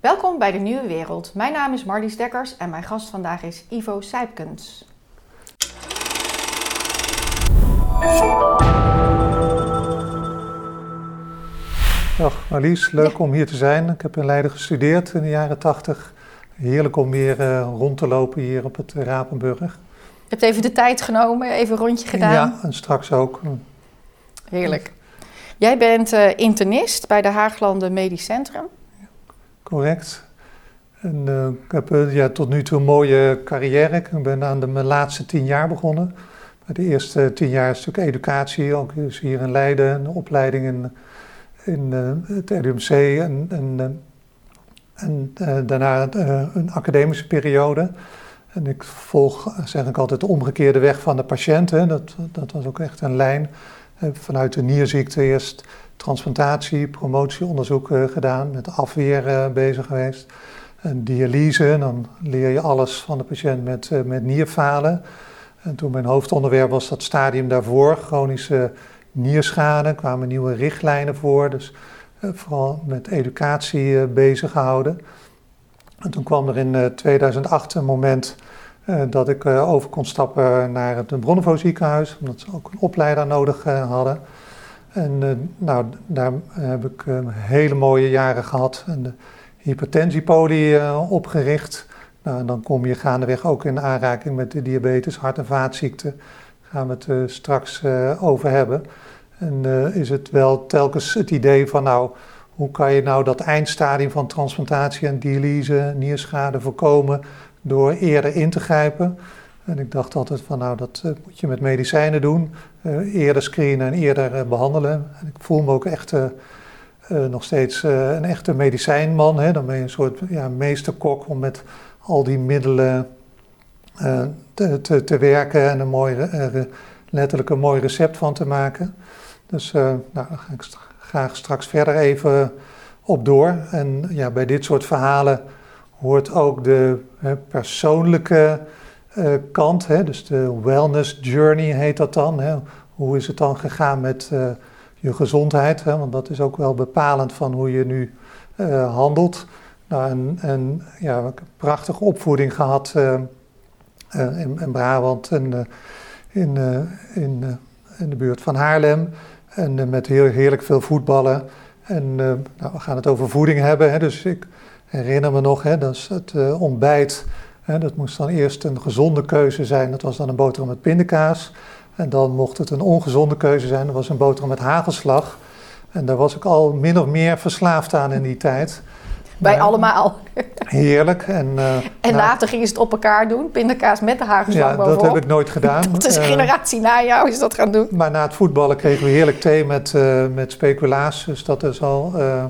Welkom bij de Nieuwe Wereld. Mijn naam is Marlies Dekkers en mijn gast vandaag is Ivo Sijpkens. Dag Marlies, leuk om hier te zijn. Ik heb in Leiden gestudeerd in de jaren 80. Heerlijk om weer uh, rond te lopen hier op het Rapenburg. Je hebt even de tijd genomen, even een rondje gedaan. Ja, en straks ook. Heerlijk. Jij bent uh, internist bij de Haaglanden Medisch Centrum. Correct. En, uh, ik heb uh, ja, tot nu toe een mooie carrière. Ik ben aan de, mijn laatste tien jaar begonnen. De eerste tien jaar is natuurlijk educatie, ook dus hier in Leiden, een opleiding in, in uh, het RUMC en, en, en daarna een academische periode. En ik volg, zeg ik altijd, de omgekeerde weg van de patiënt. Hè. Dat, dat was ook echt een lijn. Vanuit de nierziekte eerst transplantatie, promotieonderzoek uh, gedaan, met afweer uh, bezig geweest. Dialyse, dan leer je alles van de patiënt met, uh, met nierfalen. En toen mijn hoofdonderwerp was dat stadium daarvoor, chronische nierschade, kwamen nieuwe richtlijnen voor. Dus vooral met educatie bezig gehouden. En toen kwam er in 2008 een moment dat ik over kon stappen naar het Bronnevo ziekenhuis, omdat ze ook een opleider nodig hadden. En uh, nou, daar heb ik uh, hele mooie jaren gehad en de hypertensiepolie uh, opgericht. Nou, en dan kom je gaandeweg ook in aanraking met de diabetes, hart- en vaatziekten. Daar gaan we het straks over hebben. En is het wel telkens het idee van, nou, hoe kan je nou dat eindstadium van transplantatie en dialyse, nierschade voorkomen door eerder in te grijpen? En ik dacht altijd van nou, dat uh, moet je met medicijnen doen. Uh, eerder screenen en eerder uh, behandelen. En ik voel me ook echt nog steeds een echte medicijnman. Hè. Dan ben je een soort ja, meesterkok om met al die middelen te, te, te, werken en een mooi, letterlijk een mooi recept van te maken. Dus nou, daar ga ik graag straks verder even op door. En ja, bij dit soort verhalen hoort ook de persoonlijke uh, kant, hè, dus de wellness journey heet dat dan. Hè. Hoe is het dan gegaan met uh, je gezondheid? Hè, want dat is ook wel bepalend van hoe je nu uh, handelt. Nou, en, en ja, prachtige opvoeding gehad in, in, Brabant en in, in, in de buurt van Haarlem. En met heel heerlijk veel voetballen. En nou, we gaan het over voeding hebben. Hè, dus ik herinner me nog, hè, dat is het ontbijt dat moest dan eerst een gezonde keuze zijn, dat was dan een boterham met pindakaas. En dan mocht het een ongezonde keuze zijn, dat was een boterham met hagelslag. En daar was ik al min of meer verslaafd aan in die tijd. Bij allemaal. Heerlijk. En, uh, en nou, later gingen ze het op elkaar doen, pindakaas met de hagelslag Ja, dat heb ik nooit gedaan. Dat is een generatie na jou is dat gaan doen. Maar na het voetballen kregen we heerlijk thee met, uh, met speculaas. Dus dat is al, uh,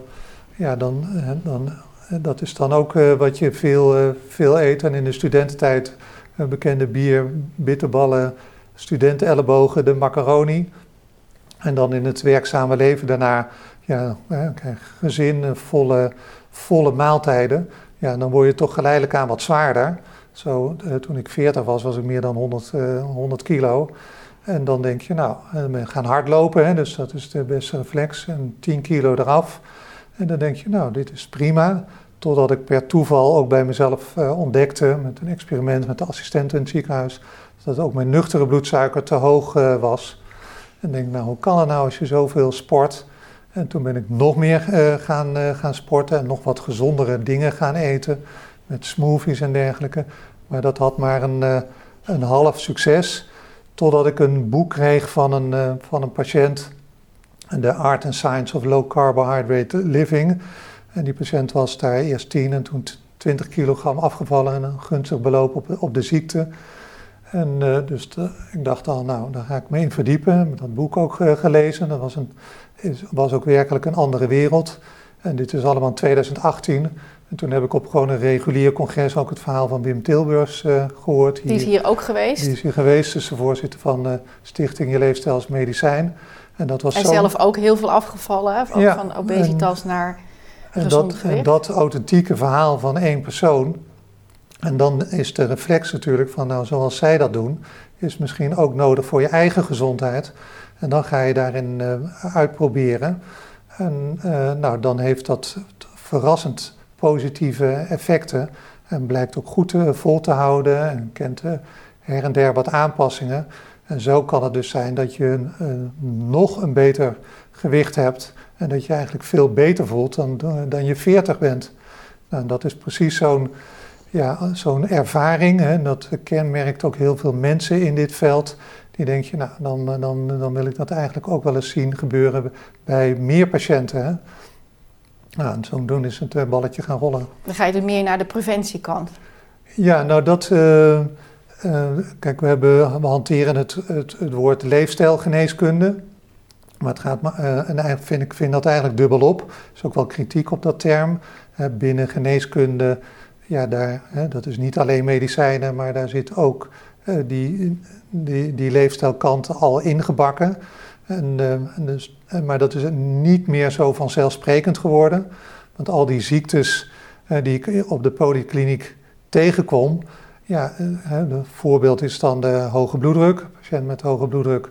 ja, dan, dan dat is dan ook uh, wat je veel, uh, veel eet. En in de studententijd bekende bier, bitterballen, studentenellebogen, de macaroni. En dan in het werkzame leven daarna ja, gezin, volle, volle maaltijden. Ja, dan word je toch geleidelijk aan wat zwaarder. Zo, toen ik 40 was, was ik meer dan 100, 100 kilo. En dan denk je, nou, we gaan hardlopen, hè, dus dat is de beste reflex. En 10 kilo eraf. En dan denk je, nou, dit is prima. Totdat ik per toeval ook bij mezelf uh, ontdekte, met een experiment met de assistenten in het ziekenhuis, dat ook mijn nuchtere bloedsuiker te hoog uh, was. En denk, nou, hoe kan het nou als je zoveel sport? En toen ben ik nog meer uh, gaan, gaan sporten en nog wat gezondere dingen gaan eten, met smoothies en dergelijke. Maar dat had maar een, een half succes, totdat ik een boek kreeg van een, van een patiënt, The Art and Science of Low Carbohydrate Living. En die patiënt was daar eerst 10 en toen 20 kilogram afgevallen en een gunstig beloop op, op de ziekte. En uh, dus ik dacht al, nou, daar ga ik me in verdiepen. Ik heb dat boek ook uh, gelezen. Dat was, een, is, was ook werkelijk een andere wereld. En dit is allemaal in 2018. En toen heb ik op gewoon een regulier congres ook het verhaal van Wim Tilburgs uh, gehoord. Hier, die is hier ook geweest? Die is hier geweest, dus de voorzitter van de Stichting Je Leefstijl als Medicijn. En dat was en zo... zelf ook heel veel afgevallen, van, ja, van obesitas en, naar en dat, en dat authentieke verhaal van één persoon. En dan is de reflex natuurlijk van, nou, zoals zij dat doen, is misschien ook nodig voor je eigen gezondheid. En dan ga je daarin uh, uitproberen. En uh, nou, dan heeft dat verrassend positieve effecten. En blijkt ook goed vol te houden en kent her en der wat aanpassingen. En zo kan het dus zijn dat je een, nog een beter gewicht hebt en dat je eigenlijk veel beter voelt dan, dan je 40 bent. Nou, dat is precies zo'n ja, zo'n ervaring. Hè, dat kenmerkt ook heel veel mensen in dit veld. Die denk je, nou, dan, dan, dan wil ik dat eigenlijk ook wel eens zien gebeuren bij meer patiënten. Hè. Nou, en doen is het eh, balletje gaan rollen. Dan ga je er meer naar de preventiekant. Ja, nou dat... Uh, uh, kijk, we, hebben, we hanteren het, het, woord leefstijlgeneeskunde. Maar het gaat, uh, en eigenlijk vind ik vind dat eigenlijk dubbel op. Er is ook wel kritiek op dat term. binnen geneeskunde ja, daar, dat is niet alleen medicijnen, maar daar zit ook uh, die, die, die leefstijlkant al ingebakken. En, en dus, maar dat is niet meer zo vanzelfsprekend geworden. Want al die ziektes die ik op de polykliniek tegenkom, ja, het voorbeeld is dan de hoge bloeddruk. Patiënt met hoge bloeddruk,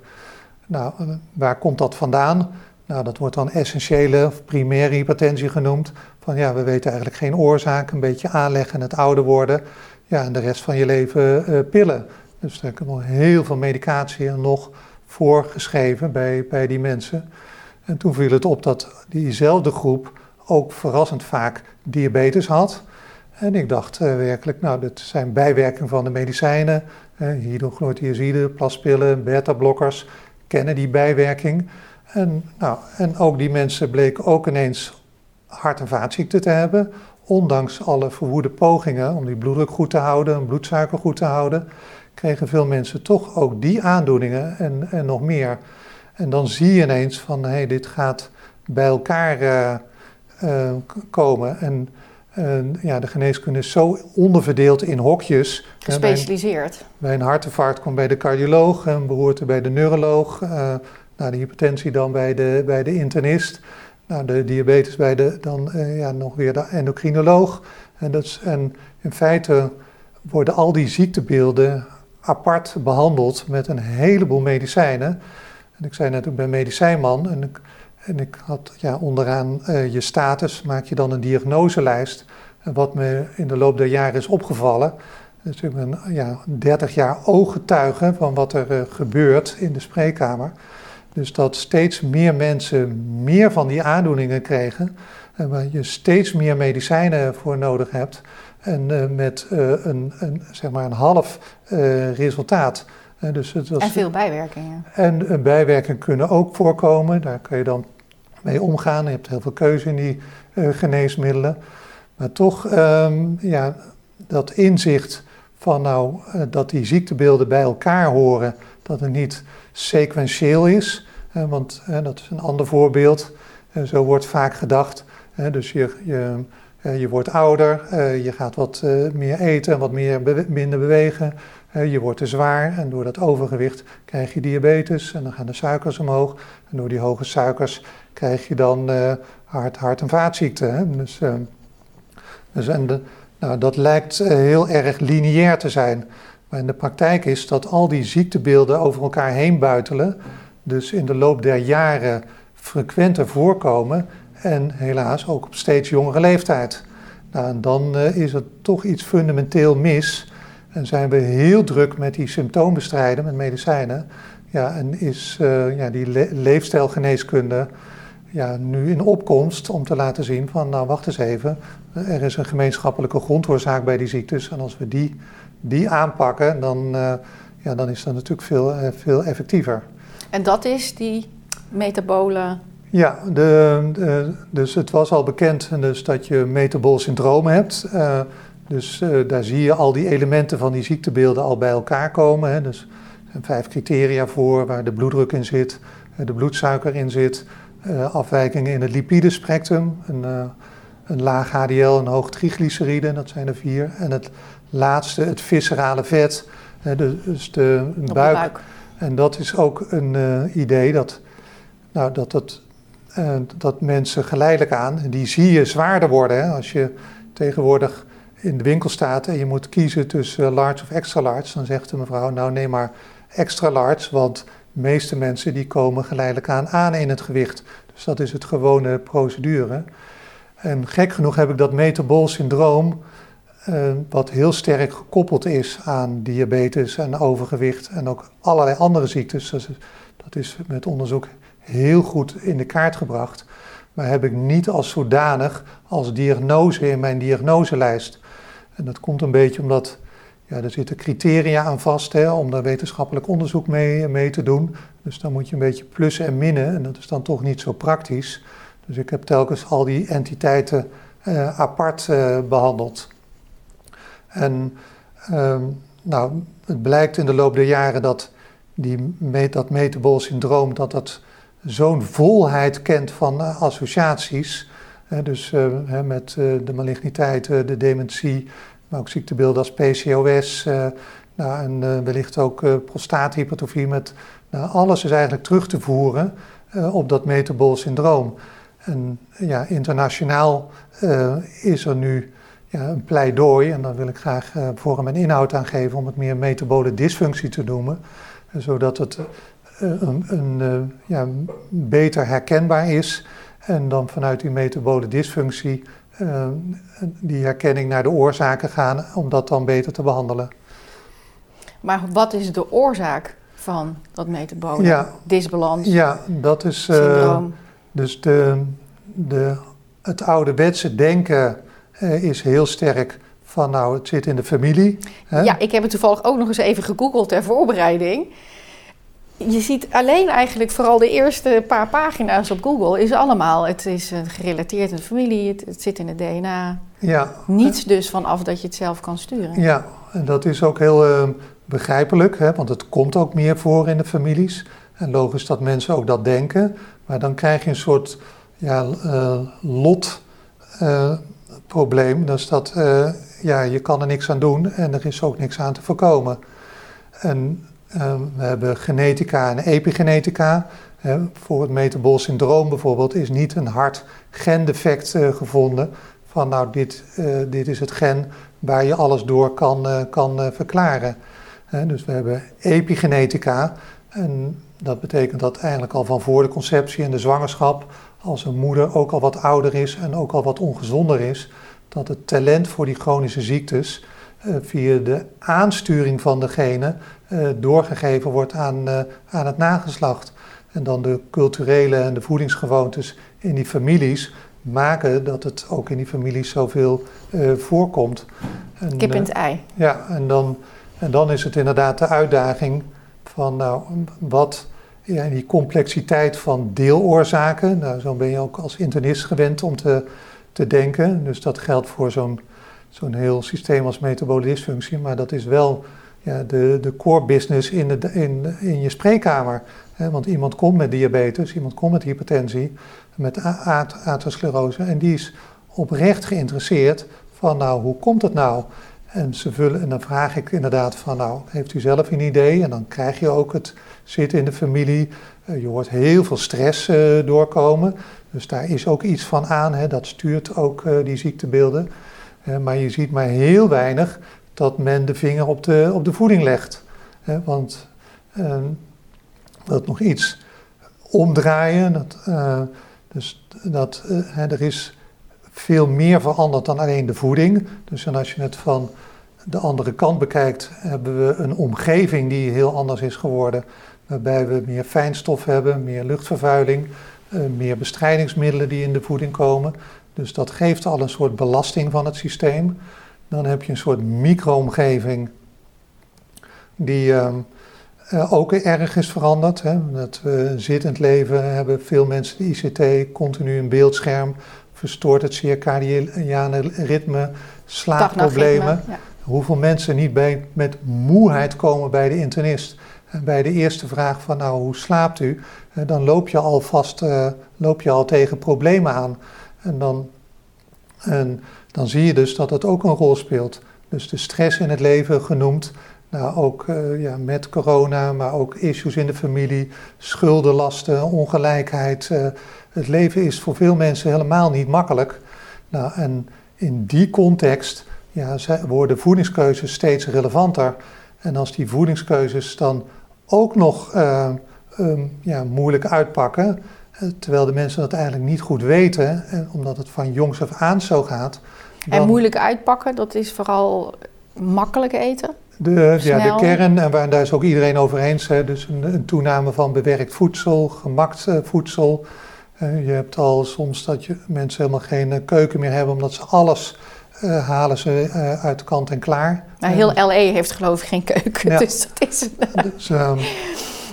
nou, waar komt dat vandaan? Nou, dat wordt dan essentiële of primaire hypertensie genoemd. Van ja, we weten eigenlijk geen oorzaak, een beetje aanleggen, het ouder worden. Ja, en de rest van je leven uh, pillen. Dus er wel heel veel medicatie nog voorgeschreven bij, bij die mensen. En toen viel het op dat diezelfde groep ook verrassend vaak diabetes had. En ik dacht uh, werkelijk, nou, dat zijn bijwerkingen van de medicijnen. Uh, hydrochlorothiazide, plaspillen, beta-blokkers, kennen die bijwerking. En, nou, en ook die mensen bleken ook ineens hart- en vaatziekten te hebben. Ondanks alle verwoede pogingen om die bloeddruk goed te houden, en bloedsuiker goed te houden, kregen veel mensen toch ook die aandoeningen en, en nog meer. En dan zie je ineens van, hé, hey, dit gaat bij elkaar uh, uh, komen. En ja, de geneeskunde is zo onderverdeeld in hokjes. Gespecialiseerd. Bij, bij een hartinfarct komt bij de cardioloog, een beroerte bij de neuroloog, nou, de hypertensie dan bij de, bij de internist. Nou, de diabetes bij de, dan uh, ja, nog weer de endocrinoloog. En, dat is, en in feite worden al die ziektebeelden apart behandeld met een heleboel medicijnen. En ik zei net, ik ben medicijnman en ik, en ik had ja, onderaan uh, je status maak je dan een diagnoselijst. Wat me in de loop der jaren is opgevallen, dus ik ben ja, 30 jaar ooggetuige van wat er uh, gebeurt in de spreekkamer. Dus dat steeds meer mensen meer van die aandoeningen kregen. En waar je steeds meer medicijnen voor nodig hebt. En met een, een, zeg maar een half resultaat. Dus het was, en veel bijwerkingen. En een bijwerkingen kunnen ook voorkomen. Daar kun je dan mee omgaan. Je hebt heel veel keuze in die geneesmiddelen. Maar toch, um, ja, dat inzicht van nou, dat die ziektebeelden bij elkaar horen. Dat het niet sequentieel is. want dat is een ander voorbeeld. zo wordt vaak gedacht. dus je, je, je wordt ouder, je gaat wat meer eten en wat meer minder bewegen. Je wordt te zwaar en door dat overgewicht krijg je diabetes en dan gaan de suikers omhoog. En door die hoge suikers krijg je dan hart, hart- en vaatziekten. Dus, dus en de, nou, dat lijkt heel erg lineair te zijn. Maar in de praktijk is dat al die ziektebeelden over elkaar heen buitelen, dus in de loop der jaren frequenter voorkomen en helaas ook op steeds jongere leeftijd. Nou, en dan is er toch iets fundamenteel mis en zijn we heel druk met die symptoombestrijden met medicijnen. Ja, en is uh, ja, die le leefstijlgeneeskunde ja, nu in opkomst om te laten zien van, nou wacht eens even, er is een gemeenschappelijke grondoorzaak bij die ziektes en als we die die aanpakken, dan, uh, ja, dan is dat natuurlijk veel, uh, veel effectiever. En dat is die metabole. Ja, de, de, dus het was al bekend dus dat je metabol syndroom hebt. Uh, dus daar zie je al die elementen van die ziektebeelden al bij elkaar komen. Hè. Dus er zijn vijf criteria voor waar de bloeddruk in zit, de bloedsuiker in zit, afwijkingen in het lipidespectrum, een, een laag HDL, een hoog triglyceride, dat zijn er vier. En het laatste, het viscerale vet, dus de buik. buik. En dat is ook een idee dat, nou, dat, dat, dat mensen geleidelijk aan, die zie je zwaarder worden. Hè? Als je tegenwoordig in de winkel staat en je moet kiezen tussen large of extra large, dan zegt de mevrouw, nou neem maar extra large, want de meeste mensen die komen geleidelijk aan aan in het gewicht. Dus dat is het gewone procedure. En gek genoeg heb ik dat metabol syndroom, uh, wat heel sterk gekoppeld is aan diabetes en overgewicht en ook allerlei andere ziektes. Dat is met onderzoek heel goed in de kaart gebracht. Maar heb ik niet als zodanig als diagnose in mijn diagnoselijst. En dat komt een beetje omdat ja, er zitten criteria aan vast hè, om daar wetenschappelijk onderzoek mee, mee te doen. Dus dan moet je een beetje plussen en minnen en dat is dan toch niet zo praktisch. Dus ik heb telkens al die entiteiten uh, apart uh, behandeld. En uh, nou, het blijkt in de loop der jaren dat die, dat metabol syndroom dat dat zo'n volheid kent van uh, associaties. dus met de maligniteit, de dementie, maar ook ziektebeelden als PCOS. nou, en wellicht ook prostaathypertrofie. Met, nou, alles is eigenlijk terug te voeren op dat metabol syndroom. En ja, internationaal is er nu ja, een pleidooi, en daar wil ik graag uh, vorm en inhoud aan geven, om het meer metabole dysfunctie te noemen, zodat het een, een ja, beter herkenbaar is. En dan vanuit die metabole dysfunctie die herkenning naar de oorzaken gaan, om dat dan beter te behandelen. Maar wat is de oorzaak van dat metabole ja, disbalans? Ja, dat is. Syndroom? Dus de, de, het ouderwetse denken eh, is heel sterk van nou, het zit in de familie. Hè? Ja, ik heb het toevallig ook nog eens even gegoogeld ter voorbereiding. Je ziet alleen eigenlijk vooral de eerste paar pagina's op Google is allemaal, het is eh, gerelateerd in de familie, het, zit in het DNA. Ja. Niets dus vanaf dat je het zelf kan sturen. Ja, en dat is ook heel uh, begrijpelijk, hè, want het komt ook meer voor in de families. En logisch dat mensen ook dat denken. Maar dan krijg je een soort ja, uh, lotprobleem. Uh, dus dat ja, je kan er niks aan doen en er is ook niks aan te voorkomen. En we hebben genetica en epigenetica. voor het metabol syndroom bijvoorbeeld is niet een hard gendefect gevonden. Van nou, dit, dit is het gen waar je alles door kan, kan verklaren. dus we hebben epigenetica. En dat betekent dat eigenlijk al van voor de conceptie en de zwangerschap, als een moeder ook al wat ouder is en ook al wat ongezonder is, dat het talent voor die chronische ziektes via de aansturing van degene uh, doorgegeven wordt aan, aan het nageslacht. En dan de culturele en de voedingsgewoontes in die families maken dat het ook in die families zoveel voorkomt. En, Kip in het ei. Ja, en dan, en dan is het inderdaad de uitdaging van nou, wat ja, die complexiteit van deeloorzaken. Nou, zo ben je ook als internist gewend om te, te denken. Dus dat geldt voor zo'n zo'n heel systeem als metabole dysfunctie. Maar dat is wel ja, de, de core business in, de, in, in je spreekkamer. want iemand komt met diabetes, iemand komt met hypertensie, met atherosclerose. En die is oprecht geïnteresseerd van nou, hoe komt het nou? En, ze vullen, en dan vraag ik inderdaad van, nou, heeft u zelf een idee? En dan krijg je ook het zitten in de familie. Uh, je hoort heel veel stress uh, doorkomen. Dus daar is ook iets van aan. Hè, dat stuurt ook uh, die ziektebeelden. maar je ziet maar heel weinig dat men de vinger op de, op de voeding legt. want dat nog iets omdraaien. Dat, dus dat, er is veel meer veranderd dan alleen de voeding. Dus als je het van de andere kant bekijkt, hebben we een omgeving die heel anders is geworden. Waarbij we meer fijnstof hebben, meer luchtvervuiling, uh, meer bestrijdingsmiddelen die in de voeding komen. Dus dat geeft al een soort belasting van het systeem. Dan heb je een soort micro-omgeving die uh, uh, ook erg is veranderd. Hè. Dat we zittend leven hebben veel mensen de ICT, continu een beeldscherm verstoort het circadiane ritme, slaapproblemen. Hoeveel mensen niet bij, met moeheid komen bij de internist. En bij de eerste vraag van nou, hoe slaapt u? Dan loop je al vast, uh, loop je al tegen problemen aan. En dan, en dan zie je dus dat het ook een rol speelt. Dus de stress in het leven genoemd. Nou, ook uh, ja, met corona, maar ook issues in de familie, schuldenlasten, ongelijkheid. Uh, het leven is voor veel mensen helemaal niet makkelijk. Nou, en in die context ja, worden voedingskeuzes steeds relevanter. En als die voedingskeuzes dan ook nog uh, um, ja, moeilijk uitpakken, terwijl de mensen dat eigenlijk niet goed weten, omdat het van jongs af aan zo gaat. En moeilijk uitpakken, dat is vooral makkelijk eten? De, ja, de kern, en waar, daar is ook iedereen over eens, hè, dus een, een, toename van bewerkt voedsel, gemakt voedsel. Uh, je hebt al soms dat je, mensen helemaal geen uh, keuken meer hebben, omdat ze alles uh, halen ze uit kant en klaar. Nou, heel LA heeft geloof ik geen keuken, ja. dus dat is... Dus, um,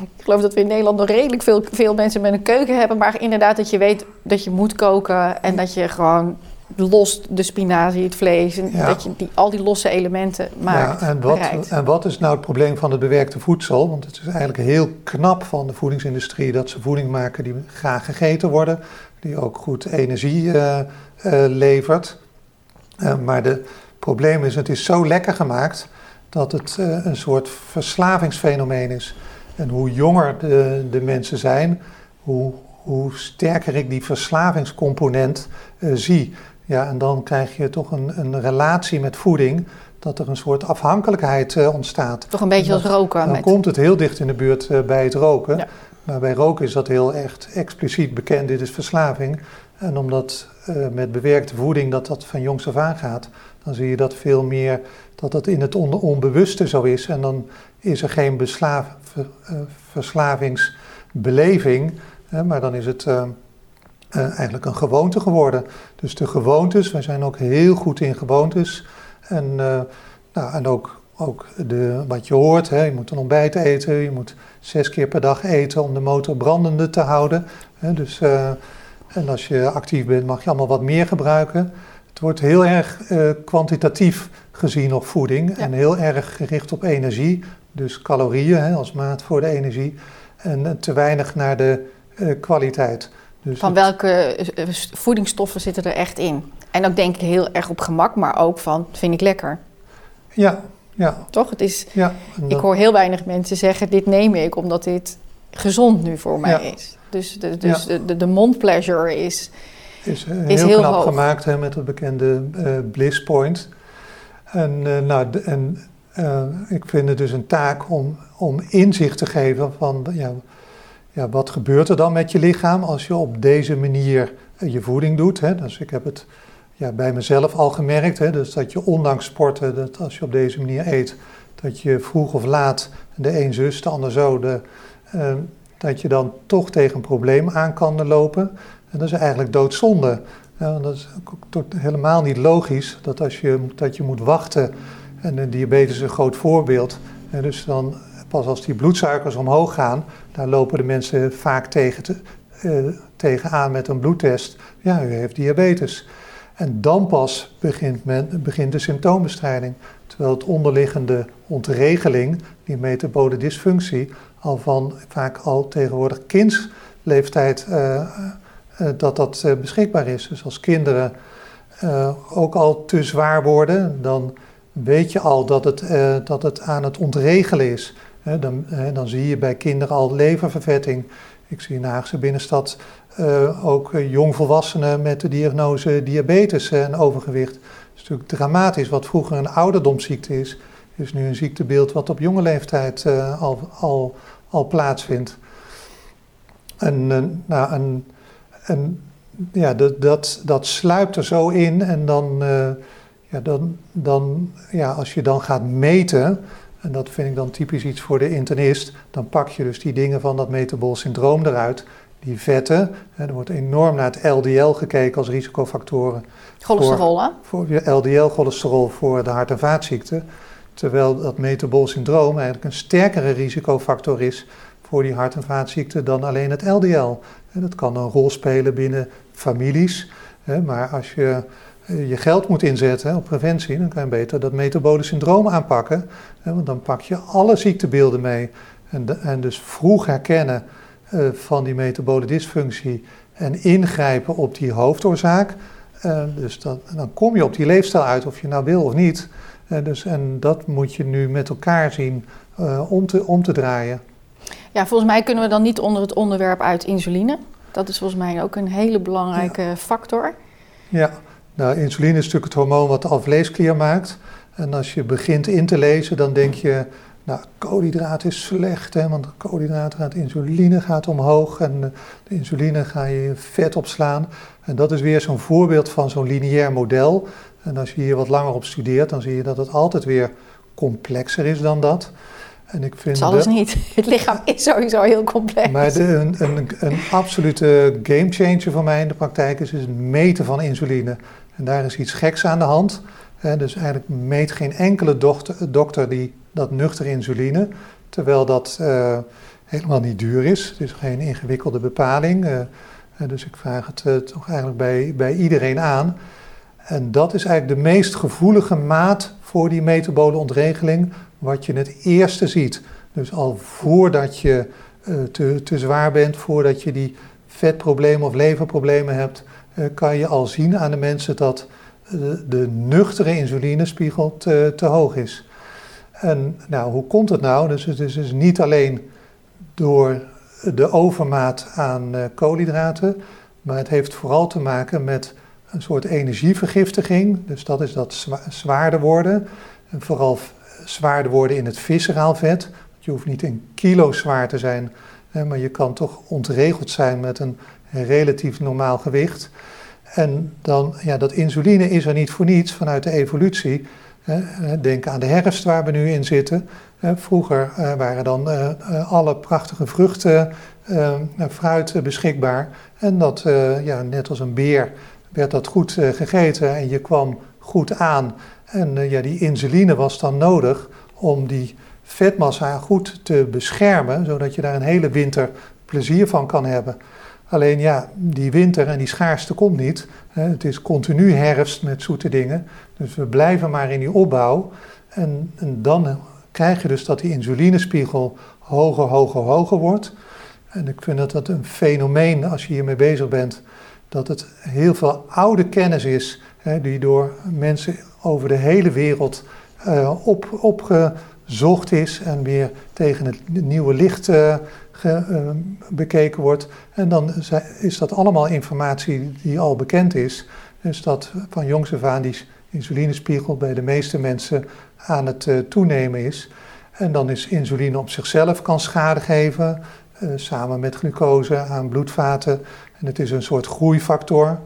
ik geloof dat we in Nederland nog redelijk veel, veel mensen met een keuken hebben, maar inderdaad dat je weet dat je moet koken en dat je gewoon los de spinazie, het vlees. En dat je die, al die losse elementen maakt. Ja, en, wat, en wat is nou het probleem van het bewerkte voedsel? Want het is eigenlijk heel knap van de voedingsindustrie dat ze voeding maken die graag gegeten worden, die ook goed energie uh, uh, levert. Uh, maar het probleem is, het is zo lekker gemaakt dat het een soort verslavingsfenomeen is. En hoe jonger de, de mensen zijn, hoe, hoe sterker ik die verslavingscomponent zie. Ja, en dan krijg je toch een, een relatie met voeding, dat er een soort afhankelijkheid uh, ontstaat. Toch een beetje als roken. Dan met... komt het heel dicht in de buurt uh, bij het roken. Ja. Maar bij roken is dat heel echt expliciet bekend, dit is verslaving. En omdat met bewerkte voeding dat dat van jongs af aan gaat, dan zie je dat veel meer, dat dat in het on onbewuste zo is. En dan is er geen ver, verslavingsbeleving, maar dan is het uh, eigenlijk een gewoonte geworden. Dus de gewoontes, wij zijn ook heel goed in gewoontes. En, nou, en ook, ook de, wat je hoort, hè, je moet een ontbijt eten, je moet zes keer per dag eten om de motor brandende te houden. Hè, dus, en als je actief bent mag je allemaal wat meer gebruiken. Het wordt heel erg kwantitatief gezien op voeding en heel erg gericht op energie. Dus calorieën hè, als maat voor de energie en te weinig naar de kwaliteit. Dus van welke eh, eh, voedingsstoffen zitten er echt in? En ook denk ik heel erg op gemak, maar ook van, vind ik lekker. Ja, ja. Toch? Het is, ja, Ik hoor heel weinig mensen zeggen, dit neem ik omdat dit gezond nu voor mij is. Dus de, dus de, de, de mondpleasure is, is, uh, is heel, heel knap hoog. gemaakt hè, met het bekende uh, bliss point. En, uh, nou, en ik vind het dus een taak om, om inzicht te geven van... Ja, ja, wat gebeurt er dan met je lichaam als je op deze manier eh, je voeding doet? Hè? Dus ik heb het ja, bij mezelf al gemerkt, hè? Dus dat je ondanks sporten, dat als je op deze manier eet, dat je vroeg of laat, de een zus, de ander zo, de, uh, dat je dan toch tegen een probleem aan kan lopen. En dat is eigenlijk doodzonde. Dat is helemaal niet logisch dat als je, dat je moet wachten, en de diabetes is een groot voorbeeld, en dus dan pas als die bloedsuikers omhoog gaan, daar lopen de mensen vaak tegen te, uh, tegenaan met een bloedtest. Ja, u heeft diabetes. En dan pas begint, men, begint de symptoombestrijding. Terwijl het onderliggende ontregeling, die metabole dysfunctie, al van vaak al tegenwoordig kindsleeftijd uh, uh, dat dat beschikbaar is. Dus als kinderen ook al te zwaar worden, dan weet je al dat het, dat het aan het ontregelen is dan, dan, zie je bij kinderen al leververvetting. Ik zie in de Haagse binnenstad uh, ook uh, jongvolwassenen met de diagnose diabetes en overgewicht. Het is natuurlijk dramatisch. Wat vroeger een ouderdomsziekte is, is nu een ziektebeeld wat op jonge leeftijd al, al, al plaatsvindt. En, nou, ja, dat, dat, dat sluipt er zo in en dan, ja, dan, dan ja, als je dan gaat meten en dat vind ik dan typisch iets voor de internist. Dan pak je dus die dingen van dat metabol syndroom eruit. Die vetten. er wordt enorm naar het LDL gekeken als risicofactoren. Cholesterol, hè? Voor je LDL-cholesterol voor de hart- en vaatziekten. Terwijl dat metabol syndroom eigenlijk een sterkere risicofactor is voor die hart- en vaatziekten dan alleen het LDL. En dat kan een rol spelen binnen families. Maar als je je geld moet inzetten op preventie, dan kan je beter dat metabole syndroom aanpakken. Want dan pak je alle ziektebeelden mee. En, en dus vroeg herkennen uh, van die metabole dysfunctie en ingrijpen op die hoofdoorzaak. Uh, dus dan, dan kom je op die leefstijl uit, of je nou wil of niet. Uh, dus, en dat moet je nu met elkaar zien om, te, om te draaien. Ja, volgens mij kunnen we dan niet onder het onderwerp uit insuline. Dat is volgens mij ook een hele belangrijke ja. factor. Ja, nou, insuline is natuurlijk het hormoon wat de alvleesklier maakt. En als je begint in te lezen, dan denk je nou, koolhydraat is slecht, hè, want koolhydraat gaat, insuline gaat omhoog en de insuline ga je vet opslaan. En dat is weer zo'n voorbeeld van zo'n lineair model. En als je hier wat langer op studeert, dan zie je dat het altijd weer complexer is dan dat. En ik vind het is alles niet. Het lichaam is sowieso heel complex. Maar de, een, een, een absolute gamechanger voor mij in de praktijk is, is het meten van insuline. En daar is iets geks aan de hand. dus eigenlijk meet geen enkele dokter, dokter die dat nuchter insuline, terwijl dat uh, helemaal niet duur is. Het is geen ingewikkelde bepaling. Uh, dus ik vraag het uh, toch eigenlijk bij, bij iedereen aan. En dat is eigenlijk de meest gevoelige maat voor die metabole ontregeling, wat je het eerste ziet. Dus al voordat je te, te zwaar bent, voordat je die vetproblemen of leverproblemen hebt, kan je al zien aan de mensen dat de nuchtere insulinespiegel te, te hoog is. En nou, hoe komt het nou? Dus het is dus niet alleen door de overmaat aan uh, koolhydraten, maar het heeft vooral te maken met een soort energievergiftiging. Dus dat is dat zwaarder worden. En vooral zwaarder worden in het visceraal vet. Je hoeft niet een kilo zwaar te zijn, maar je kan toch ontregeld zijn met een relatief normaal gewicht. En dan, ja, dat insuline is er niet voor niets vanuit de evolutie. Denk aan de herfst waar we nu in zitten. Vroeger eh, waren dan eh, eh, alle prachtige vruchten, fruit beschikbaar. En dat, ja, net als een beer, werd dat goed gegeten en je kwam goed aan. En ja, die insuline was dan nodig om die vetmassa goed te beschermen, zodat je daar een hele winter plezier van kan hebben. Alleen ja, die winter en die schaarste komt niet. Het is continu herfst met zoete dingen. Dus we blijven maar in die opbouw. En, en dan krijg je dus dat die insulinespiegel hoger, hoger, hoger wordt. En ik vind dat dat een fenomeen als je hiermee bezig bent. Dat het heel veel oude kennis is die door mensen over de hele wereld uh, op, opgezocht is en weer tegen het nieuwe licht uh, ge, uh, bekeken wordt. En dan is dat allemaal informatie die al bekend is. Dus dat van jongs af aan die insulinespiegel bij de meeste mensen aan het uh, toenemen is. En dan is insuline op zichzelf kan schade geven, uh, samen met glucose aan bloedvaten. En het is een soort groeifactor.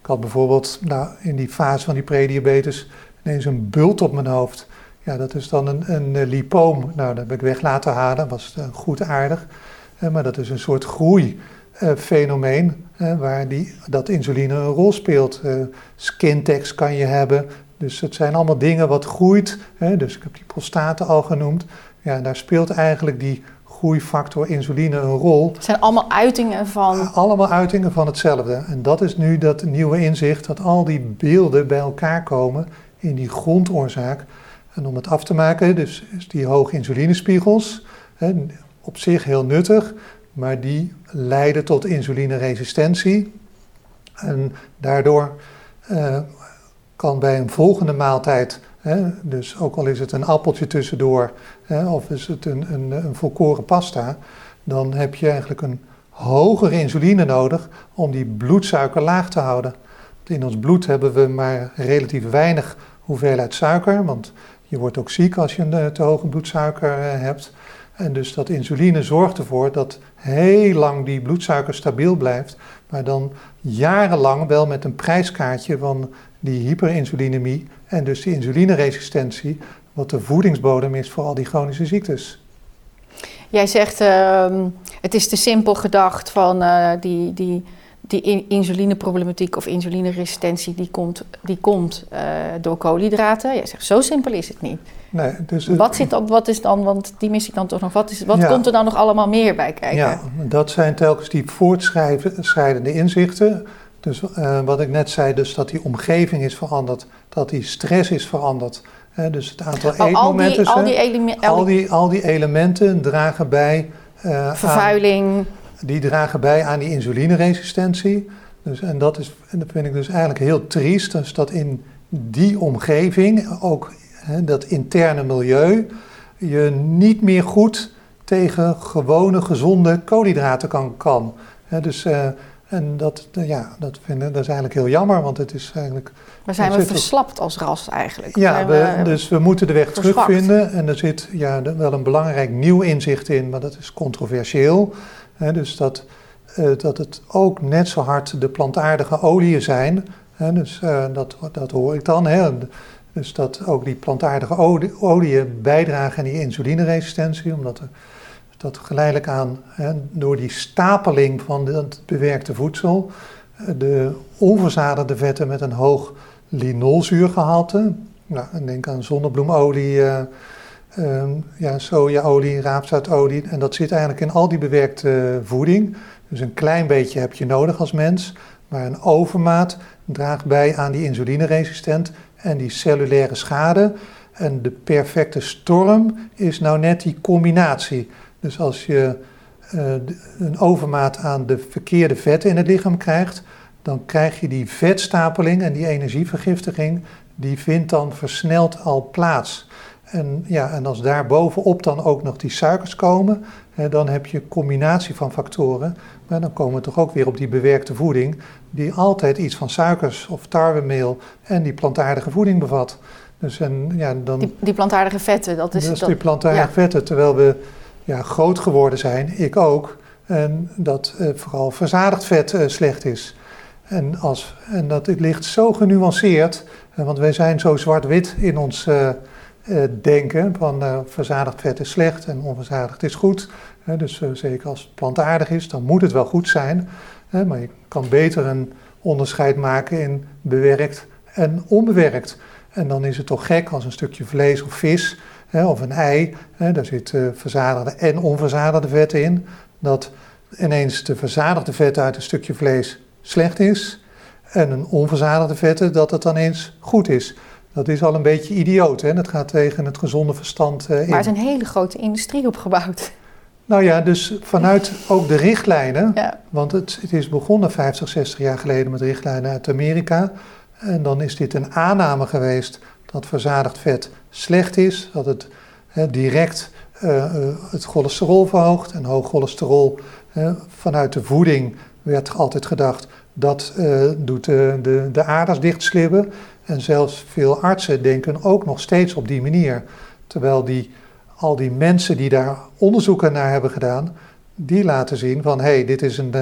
Ik had bijvoorbeeld nou, in die fase van die prediabetes ineens een bult op mijn hoofd. Ja, dat is dan een, een lipoom. Nou, dat heb ik weg laten halen, was goed aardig. maar dat is een soort groeifenomeen waar die, dat insuline een rol speelt. Skintex kan je hebben. Dus het zijn allemaal dingen wat groeit. dus ik heb die prostaten al genoemd. Ja, daar speelt eigenlijk die groeifactor insuline een rol. Het zijn allemaal uitingen van... allemaal uitingen van hetzelfde. En dat is nu dat nieuwe inzicht, dat al die beelden bij elkaar komen in die grondoorzaak. En om het af te maken, dus die hoge insulinespiegels, op zich heel nuttig, maar die leiden tot insulineresistentie. En daardoor uh, kan bij een volgende maaltijd, hè, dus ook al is het een appeltje tussendoor hè, of is het een, een, een volkoren pasta, dan heb je eigenlijk een hogere insuline nodig om die bloedsuiker laag te houden. In ons bloed hebben we maar relatief weinig hoeveelheid suiker, want je wordt ook ziek als je een eh, te hoge bloedsuiker eh, hebt. En dus dat insuline zorgt ervoor dat heel lang die bloedsuiker stabiel blijft, maar dan jarenlang wel met een prijskaartje van die hyperinsulinemie en dus die insulineresistentie, wat de voedingsbodem is voor al die chronische ziektes. Jij zegt, uh, het is te simpel gedacht van uh, die, die, die insulineproblematiek of insulineresistentie, die komt, die komt uh, door koolhydraten. Jij zegt, zo simpel is het niet. Nee, dus, wat, zit dan, wat is dan, want die mis ik dan toch nog, wat, is, wat komt er dan nog allemaal meer bij kijken? Ja, dat zijn telkens die voortschrijdende inzichten. Dus uh, wat ik net zei, dus dat die omgeving is veranderd, dat die stress is veranderd. Hè, dus het aantal oh, eetmomenten. Al die, al, die al, die, al die elementen dragen bij. Uh, Vervuiling. Aan, die dragen bij aan die insulineresistentie. Dus, en, dat is, en dat vind ik dus eigenlijk heel triest, dus dat in die omgeving, ook hè, dat interne milieu, je niet meer goed tegen gewone gezonde koolhydraten kan. kan. Hè, dus uh, En dat, ja, dat, vinden, dat is eigenlijk heel jammer, want het is eigenlijk... Maar zijn we verslapt als ras eigenlijk? Ja, we, dus we moeten de weg terugvinden. En er zit ja, wel een belangrijk nieuw inzicht in, maar dat is controversieel. Dus dat, uh, dat het ook net zo hard de plantaardige oliën zijn. dus uh, dat, dat hoor ik dan. Dus dat ook die plantaardige oliën bijdragen aan die insulineresistentie, omdat er dat geleidelijk aan, door die stapeling van het bewerkte voedsel, eh, de onverzadigde vetten met een hoog linolzuurgehalte, nou, denk aan zonnebloemolie, uh, ja, sojaolie, raapzaadolie, en dat zit eigenlijk in al die bewerkte voeding. Dus een klein beetje heb je nodig als mens, maar een overmaat draagt bij aan die insulineresistent en die cellulaire schade. En de perfecte storm is nou net die combinatie. Dus als je uh, een overmaat aan de verkeerde vetten in het lichaam krijgt, dan krijg je die vetstapeling en die energievergiftiging, die vindt dan versneld al plaats. En, ja, en als daar bovenop dan ook nog die suikers komen, hè, dan heb je een combinatie van factoren. Maar dan komen we toch ook weer op die bewerkte voeding, die altijd iets van suikers of tarwemeel en die plantaardige voeding bevat. Dus en, ja, dan, die, die plantaardige vetten, dat is... Dat is die plantaardige vetten, terwijl we ja, groot geworden zijn, ik ook, en dat uh, vooral verzadigd vet uh, slecht is. En, als, en dat het ligt zo genuanceerd, want wij zijn zo zwart-wit in ons denken, van verzadigd vet is slecht en onverzadigd is goed. dus zeker als het plantaardig is, dan moet het wel goed zijn. maar je kan beter een onderscheid maken in bewerkt en onbewerkt. En dan is het toch gek als een stukje vlees of vis of een ei, daar zitten verzadigde en onverzadigde vetten in, dat ineens de verzadigde vetten uit een stukje vlees slecht is en een onverzadigde vetten dat het dan eens goed is. Dat is al een beetje idioot, hè? dat gaat tegen het gezonde verstand uh, in. Maar er is een hele grote industrie opgebouwd. Nou ja, dus vanuit ook de richtlijnen, ja. want het, het, is begonnen 50, 60 jaar geleden met richtlijnen uit Amerika. En dan is dit een aanname geweest dat verzadigd vet slecht is, dat het direct uh, het cholesterol verhoogt. En hoog cholesterol vanuit de voeding werd altijd gedacht dat uh, doet de, de, de aders dichtslibben. En zelfs veel artsen denken ook nog steeds op die manier. Terwijl die, al die mensen die daar onderzoeken naar hebben gedaan, die laten zien van hé, hey, dit, is een,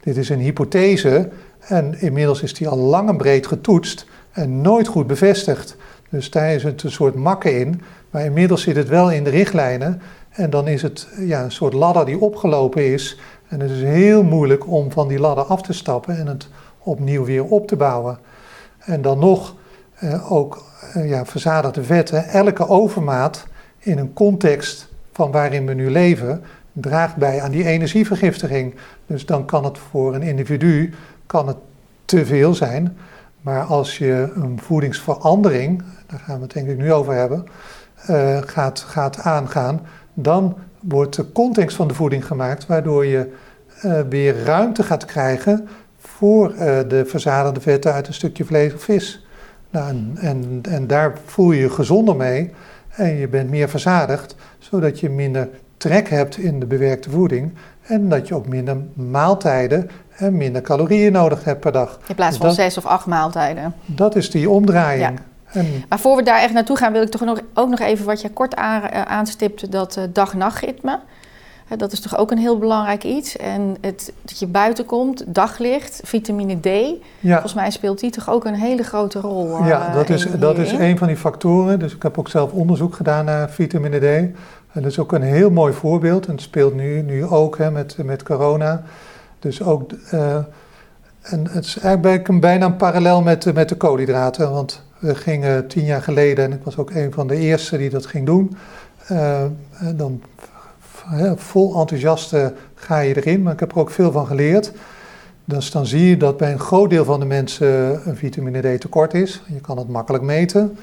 dit is een hypothese. En inmiddels is die al lang en breed getoetst en nooit goed bevestigd. Dus daar is het een soort makken in. Maar inmiddels zit het wel in de richtlijnen. En dan is het ja, een soort ladder die opgelopen is. En het is heel moeilijk om van die ladder af te stappen en het opnieuw weer op te bouwen. En dan nog eh, ook eh, ja, verzadigde vetten. Elke overmaat in een context van waarin we nu leven draagt bij aan die energievergiftiging. Dus dan kan het voor een individu kan het te veel zijn. Maar als je een voedingsverandering, daar gaan we het denk ik nu over hebben, uh, gaat, gaat aangaan, dan wordt de context van de voeding gemaakt, waardoor je weer ruimte gaat krijgen voor de verzadigde vetten uit een stukje vlees of vis. Nou, en, en, en, daar voel je je gezonder mee en je bent meer verzadigd, zodat je minder trek hebt in de bewerkte voeding en dat je ook minder maaltijden en minder calorieën nodig hebt per dag. In plaats dus van zes of acht maaltijden. Dat is die omdraaiing. En... Maar voor we daar echt naartoe gaan, wil ik toch nog, ook nog even wat je kort aan, uh, aanstipt, dat uh, dag-nachtritme. Uh, dat is toch ook een heel belangrijk iets. En het, dat je buiten komt, daglicht, vitamine D. Ja. Volgens mij speelt die toch ook een hele grote rol. ja, dat is, dat is een van die factoren. Dus ik heb ook zelf onderzoek gedaan naar vitamine D. En dat is ook een heel mooi voorbeeld. En het speelt nu, nu ook hè, met, met corona. Dus ook, uh, en het is eigenlijk bijna een parallel met, met de koolhydraten. Want we gingen tien jaar geleden, en ik was ook een van de eerste die dat ging doen. Uh, dan vol enthousiaste ga je erin, maar ik heb er ook veel van geleerd. Dus dan zie je dat bij een groot deel van de mensen een vitamine D tekort is. Je kan het makkelijk meten.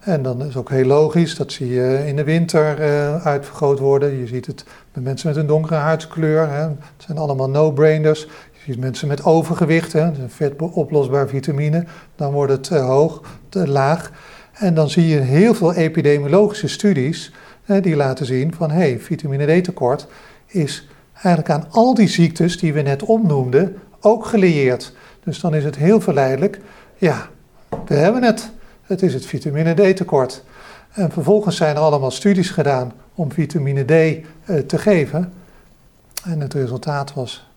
En dan is ook heel logisch, dat zie je in de winter uh, uitvergroot worden. Je ziet het bij mensen met een donkere huidskleur. Hè. Het zijn allemaal no-brainers. Je ziet mensen met overgewicht, hè. vet oplosbaar vitamine. Dan wordt het uh, hoog, te laag. En dan zie je heel veel epidemiologische studies die laten zien van... hé, hey, vitamine D tekort is eigenlijk aan al die ziektes die we net opnoemden ook gelieerd. Dus dan is het heel verleidelijk. Ja, we hebben het. Het is het vitamine D tekort. En vervolgens zijn er allemaal studies gedaan om vitamine D eh, te geven. En het resultaat was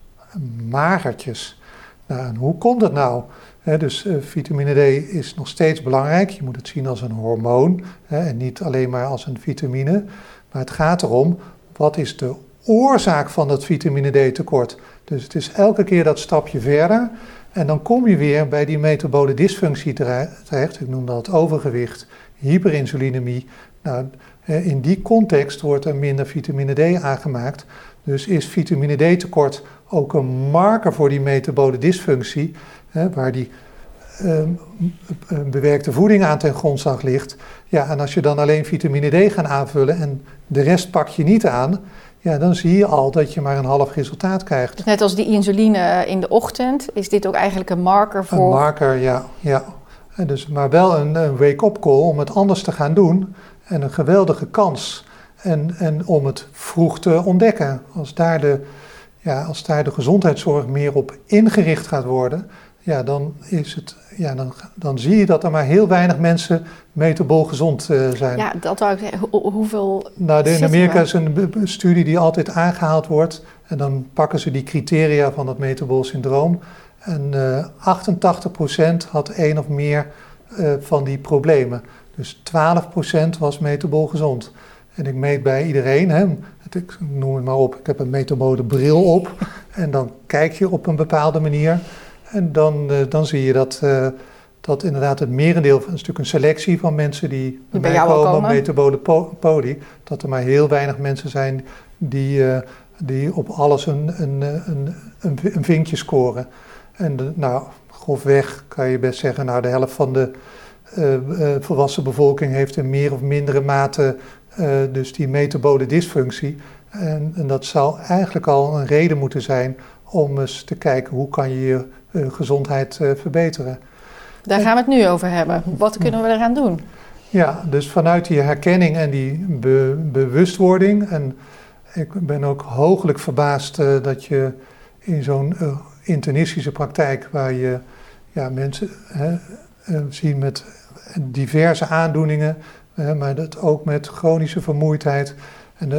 magertjes. Nou, en hoe komt dat nou? Dus uh, vitamine D is nog steeds belangrijk. Je moet het zien als een hormoon en niet alleen maar als een vitamine. Maar het gaat erom, wat is de oorzaak van dat vitamine D tekort? Dus het is elke keer dat stapje verder. En dan kom je weer bij die metabole dysfunctie terecht. Ik noem dat overgewicht, hyperinsulinemie. Nou, in die context wordt er minder vitamine D aangemaakt. Dus is vitamine D tekort ook een marker voor die metabole dysfunctie, hè, waar die ehm, bewerkte voeding aan ten grondslag ligt. Ja, en als je dan alleen vitamine D gaat aanvullen en de rest pak je niet aan, ja, dan zie je al dat je maar een half resultaat krijgt. Dus net als die insuline in de ochtend, is dit ook eigenlijk een marker voor... Een marker, ja. ja. Dus, maar wel een, een wake-up call om het anders te gaan doen. En een geweldige kans. En, en om het vroeg te ontdekken. Als daar, de, ja, als daar de gezondheidszorg meer op ingericht gaat worden, ja, dan, is het, ja, dan, dan zie je dat er maar heel weinig mensen metabol gezond uh, zijn. Ja, dat wou ik zeggen. hoeveel. Nou, in Amerika is een studie die altijd aangehaald wordt. En dan pakken ze die criteria van het metabol syndroom. En uh, eh, 88% had één of meer uh, van die problemen. Dus 12% was metabol gezond. En ik meet bij iedereen, hè, ik noem het maar op, ik heb een metabole bril op. En dan kijk je op een bepaalde manier. En dan, uh, dan zie je dat, uh, dat inderdaad het merendeel, een stuk een selectie van mensen die bij, bij mij komen, komen. metabole poli, dat er maar heel weinig mensen zijn die, uh, die op alles een, een, een, een, een vinkje scoren. En de, nou, grofweg kan je best zeggen, nou de helft van de volwassen bevolking heeft in meer of mindere mate dus die metabole dysfunctie. En, en, dat zou eigenlijk al een reden moeten zijn om eens te kijken hoe kan je je uh, gezondheid uh, verbeteren. Daar gaan we het nu over hebben. Wat kunnen we eraan doen? Ja, dus vanuit die herkenning en die be bewustwording. En ik ben ook hooglijk verbaasd uh, dat je in zo'n internistische praktijk, waar je ja, mensen ziet met diverse aandoeningen, maar dat ook met chronische vermoeidheid. En,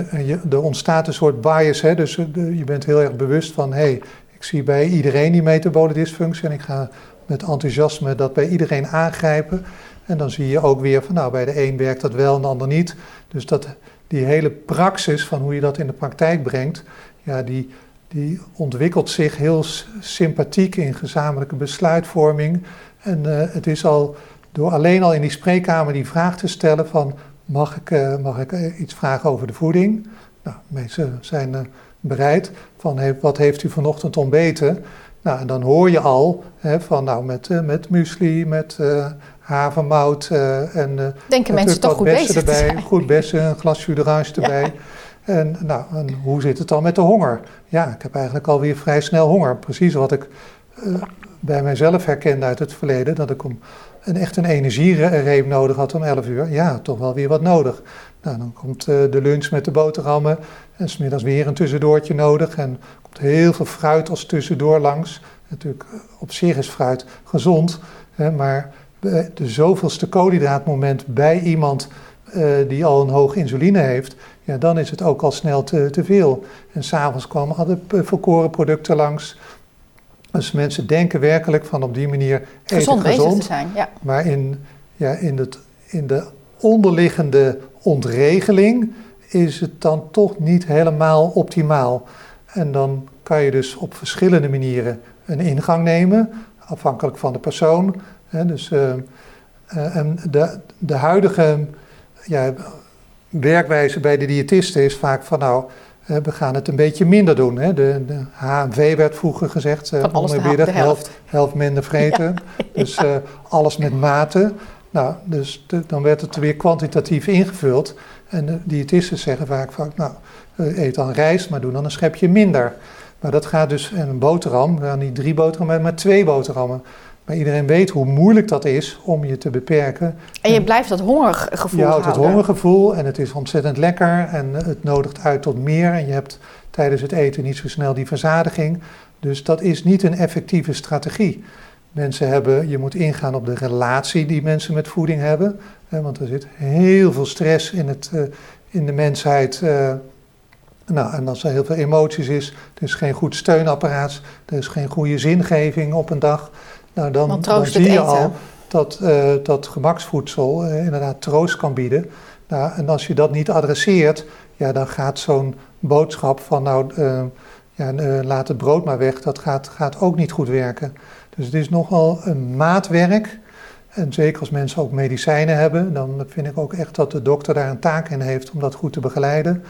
er ontstaat een soort bias, hè, dus de, je bent heel erg bewust van, hé, hey, ik zie bij iedereen die metabole dysfunctie en ik ga met enthousiasme dat bij iedereen aangrijpen. En dan zie je ook weer van nou bij de een werkt dat wel en de ander niet. Dus dat, die hele praxis van hoe je dat in de praktijk brengt, ja, die, die ontwikkelt zich heel sympathiek in gezamenlijke besluitvorming. En uh, het is al door alleen al in die spreekkamer die vraag te stellen van mag ik, uh, mag ik eh, iets vragen over de voeding? Nou, mensen zijn uh, bereid van wat heeft u vanochtend ontbeten? Nou, en dan hoor je al hè, van nou met, met muesli, met uh, havermout uh, en Denken mensen toch goed bezig erbij, zijn. goed bessen, een glas d'orange erbij. Ja. En, nou, en hoe zit het dan met de honger? Ja, ik heb eigenlijk alweer vrij snel honger. Precies wat ik bij mijzelf herkende uit het verleden, dat ik om een, echt een energiereep nodig had om 11 uur. Ja, toch wel weer wat nodig. Nou, dan komt de lunch met de boterhammen en smiddags weer een tussendoortje nodig. En komt heel veel fruit als tussendoor langs. Natuurlijk, eh, op zich is fruit gezond. Hè, maar de zoveelste koolhydraatmoment bij iemand die al een hoog insuline heeft, ja, dan is het ook al snel te, te veel. En s'avonds kwamen alle volkoren producten langs. Dus mensen denken werkelijk van op die manier gezond, gezond te zijn. Ja. Maar in, ja, in, het, in de onderliggende ontregeling is het dan toch niet helemaal optimaal. En dan kan je dus op verschillende manieren een ingang nemen, afhankelijk van de persoon. dus, uh, uh, en de, de huidige ja, werkwijze bij de diëtisten is vaak van nou, we gaan het een beetje minder doen. Hè. De, de HMV werd vroeger gezegd, uh, de, de helft. helft minder vreten. Ja. Dus alles met mate. Nou, dus de, dan werd het weer kwantitatief ingevuld. En de diëtisten zeggen vaak van, nou, eet dan rijst, maar doe dan een schepje minder. Maar dat gaat dus, en een boterham, gaan niet drie boterhammen, maar twee boterhammen. Maar iedereen weet hoe moeilijk dat is om je te beperken. En je blijft dat hongergevoel Je houdt het hongergevoel en het is ontzettend lekker en het nodigt uit tot meer. En je hebt tijdens het eten niet zo snel die verzadiging. Dus dat is niet een effectieve strategie. Mensen hebben, je moet ingaan op de relatie die mensen met voeding hebben. want er zit heel veel stress in, het, eh, in de mensheid. Eh, nou, en als er heel veel emoties is, er is geen goed steunapparaat, er is geen goede zingeving op een dag. Nou, dan, dan zie je al dat, uh, dat gemaksvoedsel inderdaad troost kan bieden. Nou, en als je dat niet adresseert, ja, dan gaat zo'n boodschap van nou, ja, laat het brood maar weg, dat gaat, gaat ook niet goed werken. Dus het is nogal een maatwerk. En zeker als mensen ook medicijnen hebben, dan vind ik ook echt dat de dokter daar een taak in heeft om dat goed te begeleiden.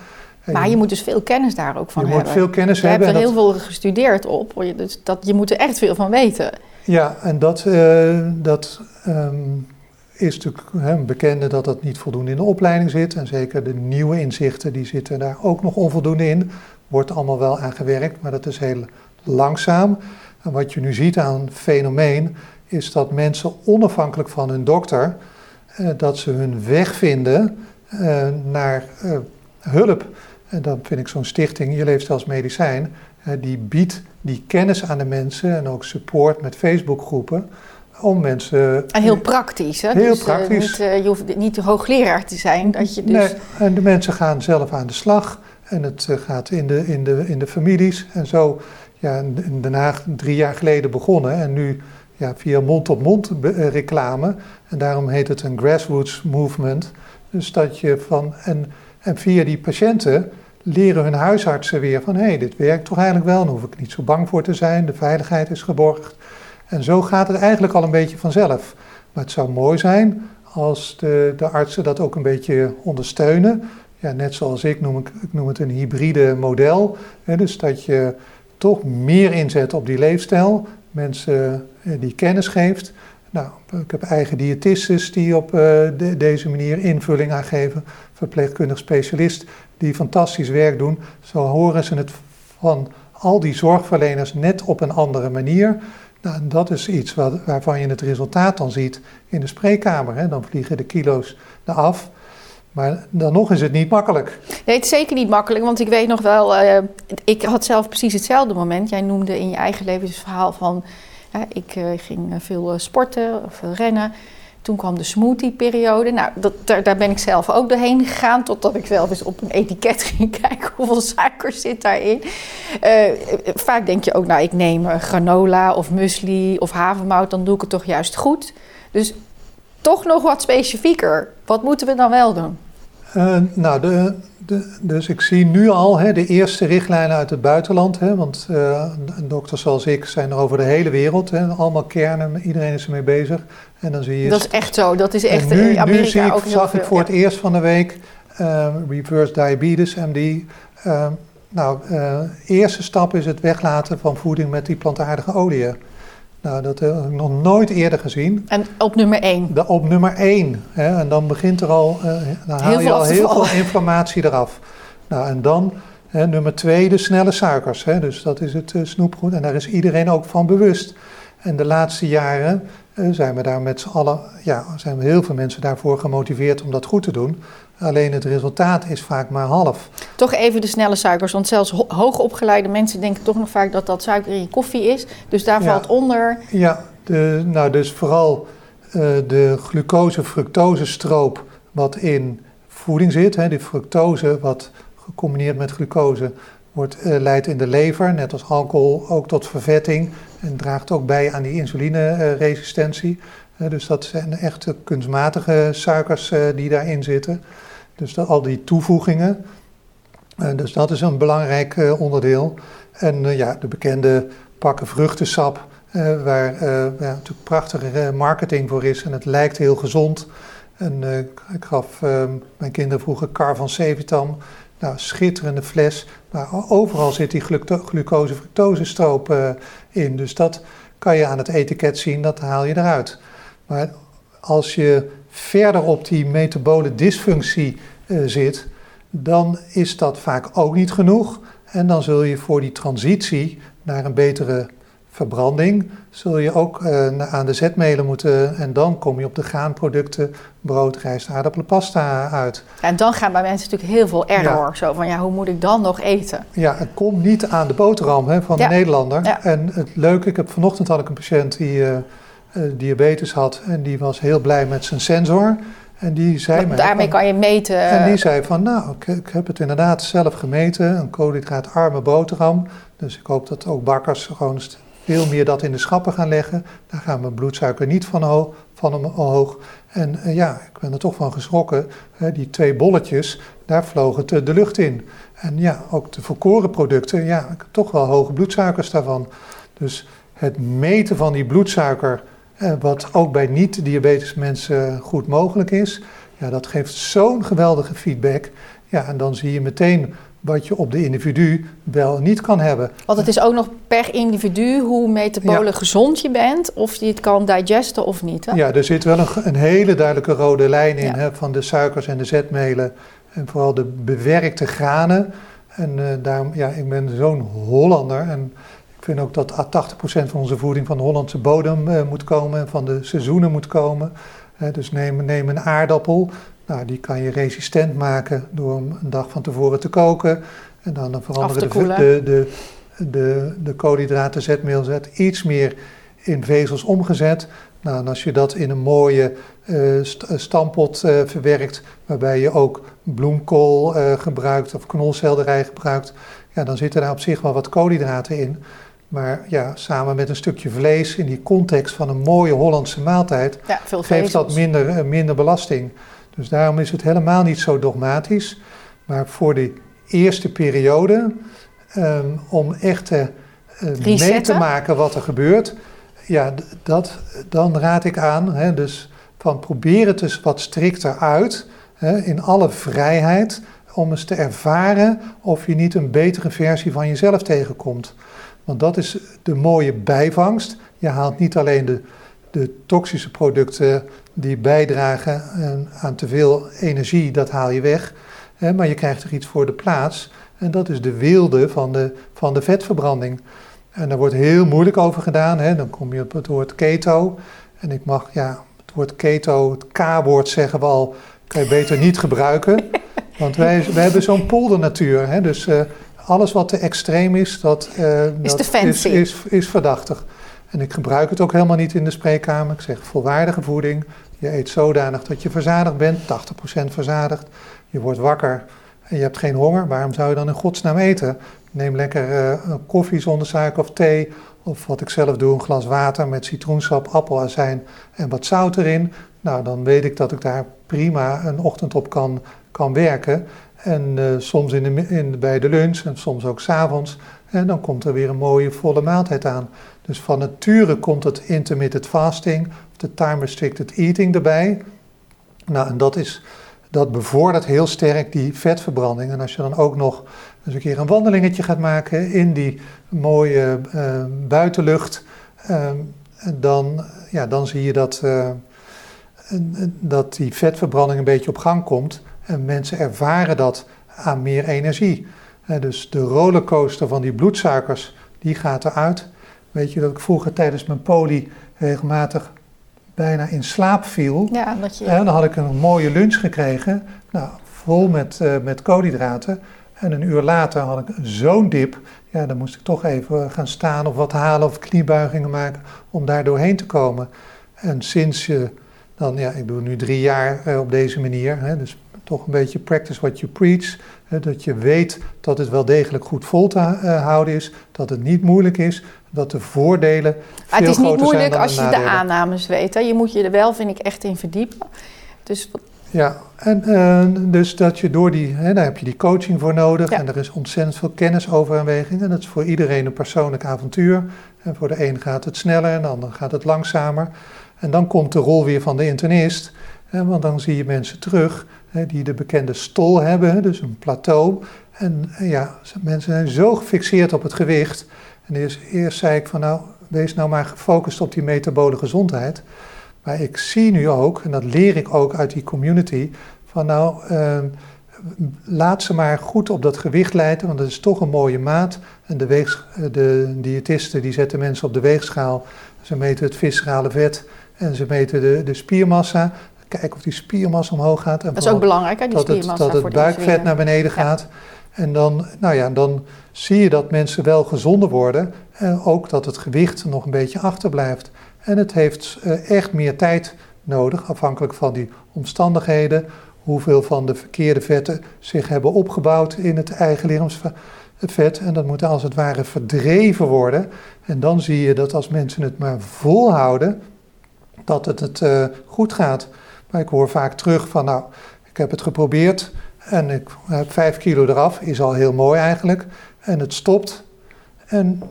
Maar je moet dus veel kennis daar ook van je hebben. Je moet veel kennis je hebben. Je hebt er heel veel gestudeerd op, dus dat, je moet er echt veel van weten. Ja, en dat, uh, dat um, is natuurlijk hè, bekende dat dat niet voldoende in de opleiding zit. En zeker de nieuwe inzichten, die zitten daar ook nog onvoldoende in. Wordt allemaal wel aan gewerkt, maar dat is heel langzaam. En wat je nu ziet aan fenomeen is dat mensen onafhankelijk van hun dokter, eh, dat ze hun weg vinden eh, naar eh, hulp. En dan vind ik zo'n stichting, Je leeft als medicijn, eh, die biedt die kennis aan de mensen en ook support met Facebookgroepen om mensen... En heel praktisch, hè? Heel dus, praktisch. Niet, uh, je hoeft niet hoogleraar te zijn. Dat je dus... Nee, en de mensen gaan zelf aan de slag. En het gaat in de, in, de, in de families. En zo ja, in Den Haag drie jaar geleden begonnen en nu ja, via mond-op-mond eh, reclame. En daarom heet het een grassroots movement. Dus dat je van, en, en via die patiënten leren hun huisartsen weer van hé, hey, dit werkt toch eigenlijk wel, dan hoef ik niet zo bang voor te zijn, de veiligheid is geborgd. En zo gaat het eigenlijk al een beetje vanzelf. Maar het zou mooi zijn als de, de artsen dat ook een beetje ondersteunen. Ja, net zoals ik noem, ik, ik noem het een hybride model. Hè, dus dat je toch meer inzet op die leefstijl. Mensen eh, die kennis geeft. Nou, ik heb eigen diëtistes die op uh, deze manier invulling aan geven. Verpleegkundig specialist die fantastisch werk doen. Zo horen ze het van al die zorgverleners net op een andere manier. Nou, dat is iets waarvan je het resultaat dan ziet in de spreekkamer. Hè. Dan vliegen de kilo's eraf. Maar dan nog is het niet makkelijk. Nee, het is zeker niet makkelijk, want ik weet nog wel, uh, ik had zelf precies hetzelfde moment. Jij noemde in je eigen leven het verhaal van, uh, ik uh, ging veel sporten, veel rennen. Toen kwam de smoothie-periode. Nou, dat, daar, ben ik zelf ook doorheen gegaan, totdat ik zelf eens op een etiket ging kijken hoeveel suiker zit daarin. vaak denk je ook, nou, ik neem granola of muesli of havermout, dan doe ik het toch juist goed. Dus toch nog wat specifieker. Wat moeten we dan wel doen? Nou, de, de, dus ik zie nu al hè, de eerste richtlijnen uit het buitenland. Hè, want dokters zoals ik zijn er over de hele wereld. Hè, allemaal kernen, iedereen is ermee bezig. En dan zie je dat is echt zo, dat is echt nu, in Amerika nu zie ik, ook zag veel, ik voor ja. het eerst van de week uh, reverse diabetes, MD. nou, eerste stap is het weglaten van voeding met die plantaardige oliën. Nou, dat heb ik nog nooit eerder gezien. En op nummer 1? De, op nummer 1. Hè, en dan begint er al, uh, dan haal heel je al heel vallen. veel informatie eraf. Nou, en dan hè, nummer 2, de snelle suikers. Hè, dus dat is het uh, snoepgoed. En daar is iedereen ook van bewust. En de laatste jaren uh, zijn we daar met z'n allen, ja, zijn we heel veel mensen daarvoor gemotiveerd om dat goed te doen. Alleen het resultaat is vaak maar half. Toch even de snelle suikers, want zelfs ho hoogopgeleide mensen denken toch nog vaak dat dat suiker in je koffie is. Dus daar Ja. valt onder. Ja, de, nou dus vooral eh, de glucose-fructose-stroop wat in voeding zit. Hè, die fructose wat gecombineerd met glucose wordt, eh, leidt in de lever, net als alcohol, ook tot vervetting. En draagt ook bij aan die insulineresistentie. Eh, dus dat zijn echte kunstmatige suikers eh, die daarin zitten. Dus al die toevoegingen. Eh, dus dat is een belangrijk onderdeel. En ja, de bekende pakken vruchtensap, waar ja, natuurlijk prachtige marketing voor is. En het lijkt heel gezond. En ik- gaf eh, mijn kinderen vroeger Car van Sevitam. Nou, schitterende fles. Maar overal zit die glucose-fructose-stroop eh, in. Dus dat kan je aan het etiket zien, dat haal je eruit. Maar als je verder op die metabole dysfunctie eh, zit, dan is dat vaak ook niet genoeg. En dan zul je voor die transitie naar een betere verbranding zul je ook uh, aan de zetmelen moeten. En dan kom je op de graanproducten, brood, rijst, aardappelen, pasta uit. en dan gaan bij mensen natuurlijk heel veel error. Zo van ja, hoe moet ik dan nog eten? Ja, het komt niet aan de boterham hè, van de Nederlander. En het leuke, ik heb vanochtend had ik een patiënt die uh, diabetes had en die was heel blij met zijn sensor. En die zei mij, daarmee kan je meten. En die zei van, nou, ik, ik, heb het inderdaad zelf gemeten, een koolhydraatarme boterham. Dus ik hoop dat ook bakkers gewoon veel meer dat in de schappen gaan leggen. Daar gaan mijn bloedsuiker niet van, ho van omhoog. En uh, ja, ik ben er toch van geschrokken. die twee bolletjes, daar vloog het de lucht in. En ja, ook de volkoren producten, ja, ik heb toch wel hoge bloedsuikers daarvan. Dus het meten van die bloedsuiker eh, wat ook bij niet-diabetes mensen goed mogelijk is. Ja, dat geeft zo'n geweldige feedback. Ja, en dan zie je meteen wat je op de individu wel niet kan hebben. Want het is ook nog per individu hoe metabole gezond je bent, of je het kan digesten of niet. Hè? Ja, er zit wel een, een hele duidelijke rode lijn in hè, van de suikers en de zetmelen en vooral de bewerkte granen. En uh, daarom, ja, ik ben zo'n Hollander en vind ook dat 80% van onze voeding van de Hollandse bodem uh, moet komen, van de seizoenen moet komen. Uh, dus neem, neem een aardappel, nou, die kan je resistent maken door hem een dag van tevoren te koken. En dan veranderen de, de, de, de, de koolhydraten, zetmeelzet iets meer in vezels omgezet. Nou, en als je dat in een mooie uh, stampot uh, verwerkt, waarbij je ook bloemkool uh, gebruikt of knolselderij gebruikt, ja, dan zitten daar op zich wel wat koolhydraten in. Maar ja, samen met een stukje vlees in die context van een mooie Hollandse maaltijd ja, geeft dat minder, eh, minder belasting. Dus daarom is het helemaal niet zo dogmatisch. Maar voor de eerste periode, um, om echt uh, mee te maken wat er gebeurt, ja, dat, dan raad ik aan. Hè, dus van probeer het dus wat strikter uit, hè, in alle vrijheid, om eens te ervaren of je niet een betere versie van jezelf tegenkomt. Want dat is de mooie bijvangst. Je haalt niet alleen de, de toxische producten die bijdragen aan te veel energie, dat haal je weg. Maar je krijgt er iets voor de plaats. En dat is de wilde van de, van de vetverbranding. En daar wordt heel moeilijk over gedaan. Hè. Dan kom je op het woord keto. En ik mag, ja, het woord keto, het K-woord zeggen we al, kan je beter niet gebruiken. Want wij, wij hebben zo'n poldernatuur. Hè. Dus uh, alles wat te extreem is, dat, uh, is, dat is, is, is, verdachtig. En ik gebruik het ook helemaal niet in de spreekkamer. Ik zeg volwaardige voeding. Je eet zodanig dat je verzadigd bent, 80% verzadigd. Je wordt wakker en je hebt geen honger. Waarom zou je dan in godsnaam eten? Neem lekker uh, koffie zonder suiker of thee. Of wat ik zelf doe, een glas water met citroensap, appelazijn en wat zout erin. Nou, dan weet ik dat ik daar prima een ochtend op kan, kan werken. En uh, soms in de, in, bij de lunch en soms ook s'avonds. En dan komt er weer een mooie volle maaltijd aan. Dus van nature komt het intermittent fasting, de time restricted eating erbij. Nou, en dat, is, dat bevordert heel sterk die vetverbranding. En als je dan ook nog eens een keer een wandelingetje gaat maken in die mooie uh, buitenlucht, uh, dan, ja, dan zie je dat, uh, dat die vetverbranding een beetje op gang komt. En mensen ervaren dat aan meer energie. dus de rollercoaster van die bloedsuikers, die gaat eruit. Weet je dat ik vroeger tijdens mijn poli regelmatig bijna in slaap viel. Ja, dat je... En dan had ik een mooie lunch gekregen, nou, vol met, uh, met koolhydraten. En een uur later had ik zo'n dip. Ja, dan moest ik toch even gaan staan of wat halen of kniebuigingen maken om daar doorheen te komen. En sinds je dan, ja, ik doe nu drie jaar uh, op deze manier. Hè, dus toch een beetje practice what you preach. Hè, dat je weet dat het wel degelijk goed vol te uh, houden is, dat het niet moeilijk is, dat de voordelen. Veel het is niet moeilijk als je de aannames weet. Hè. Je moet je er wel, vind ik, echt in verdiepen. Dus ja, en uh, dus dat je door die, hè, daar heb je die coaching voor nodig ja. en er is ontzettend veel kennis over aanweging. En dat is voor iedereen een persoonlijk avontuur. En voor de een gaat het sneller en de ander gaat het langzamer. En dan komt de rol weer van de internist, hè, want dan zie je mensen terug die de bekende stol hebben, dus een plateau. En ja, mensen zijn zo gefixeerd op het gewicht. En eerst, eerst zei ik van nou, wees nou maar gefocust op die metabole gezondheid. Maar ik zie nu ook, en dat leer ik ook uit die community, van nou, uh, laat ze maar goed op dat gewicht leiden, want dat is toch een mooie maat. En de, de diëtisten die zetten mensen op de weegschaal. Ze meten het viscerale vet en ze meten de, de spiermassa. Kijken of die spiermassa omhoog gaat. En dat is ook belangrijk, hè, die dat spiermassa. Het, dat het buikvet naar beneden gaat. En dan, nou ja, dan zie je dat mensen wel gezonder worden. En ook dat het gewicht nog een beetje achterblijft. En het heeft eh, echt meer tijd nodig, afhankelijk van die omstandigheden. Hoeveel van de verkeerde vetten zich hebben opgebouwd in het eigen lichaamsvet. En dat moet als het ware verdreven worden. En dan zie je dat als mensen het maar volhouden, dat het, het uh, goed gaat. Maar ik hoor vaak terug van, nou, ik heb het geprobeerd en ik heb vijf kilo eraf, is al heel mooi eigenlijk. En het stopt. En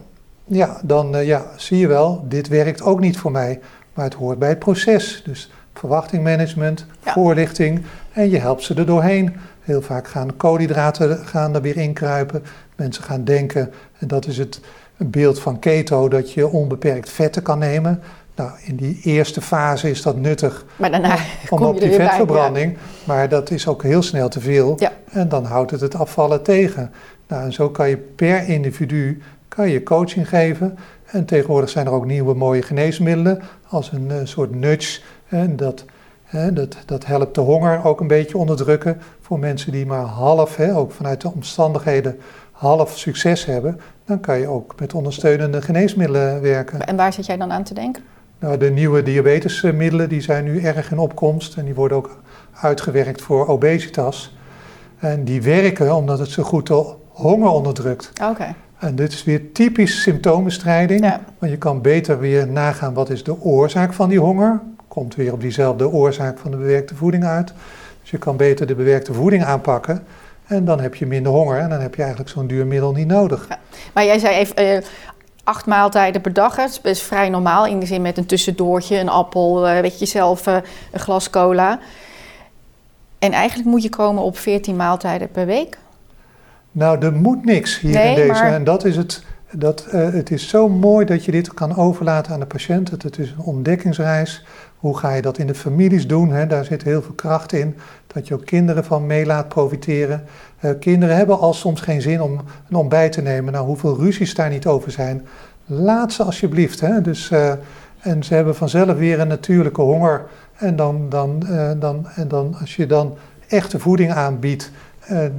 ja, dan uh, ja, zie je wel, dit werkt ook niet voor mij. Maar het hoort bij het proces. Dus verwachtingmanagement, ja. voorlichting en je helpt ze er doorheen. Heel vaak gaan koolhydraten gaan er weer inkruipen. Mensen gaan denken, en dat is het beeld van keto, dat je onbeperkt vetten kan nemen. Nou, in die eerste fase is dat nuttig maar daarna om op die vetverbranding. Bij, ja. Maar dat is ook heel snel te veel. Ja. En dan houdt het het afvallen tegen. Nou, en zo kan je per individu kan je coaching geven. En tegenwoordig zijn er ook nieuwe mooie geneesmiddelen als een uh, soort nudge. En dat, hè, dat, dat helpt de honger ook een beetje onderdrukken voor mensen die maar half, hè, ook vanuit de omstandigheden, half succes hebben. Dan kan je ook met ondersteunende geneesmiddelen werken. En waar zit jij dan aan te denken? Nou, de nieuwe diabetesmiddelen die zijn nu erg in opkomst en die worden ook uitgewerkt voor obesitas. En die werken omdat het zo goed de honger onderdrukt. Oké. En dit is weer typisch symptoombestrijding. Ja. Want je kan beter weer nagaan wat is de oorzaak van die honger. Komt weer op diezelfde oorzaak van de bewerkte voeding uit. Dus je kan beter de bewerkte voeding aanpakken. En dan heb je minder honger en dan heb je eigenlijk zo'n duur middel niet nodig. Ja. Maar jij zei even, uh, acht maaltijden per dag. Het is vrij normaal in de zin met een tussendoortje, een appel, uh, weet je zelf, uh, een glas cola. En eigenlijk moet je komen op 14 maaltijden per week. Nou, er moet niks hier nee, in deze. Maar... En dat is het. Dat, uh, het is zo mooi dat je dit kan overlaten aan de patiënt. Het, het is een ontdekkingsreis. Hoe ga je dat in de families doen? Hè? Daar zit heel veel kracht in. Dat je ook kinderen van mee laat profiteren. Uh, kinderen hebben al soms geen zin om een ontbijt te nemen. Nou, hoeveel ruzies daar niet over zijn. Laat ze alsjeblieft. Hè? Dus, uh, en ze hebben vanzelf weer een natuurlijke honger. En dan, dan, dan, en dan als je dan echte voeding aanbiedt.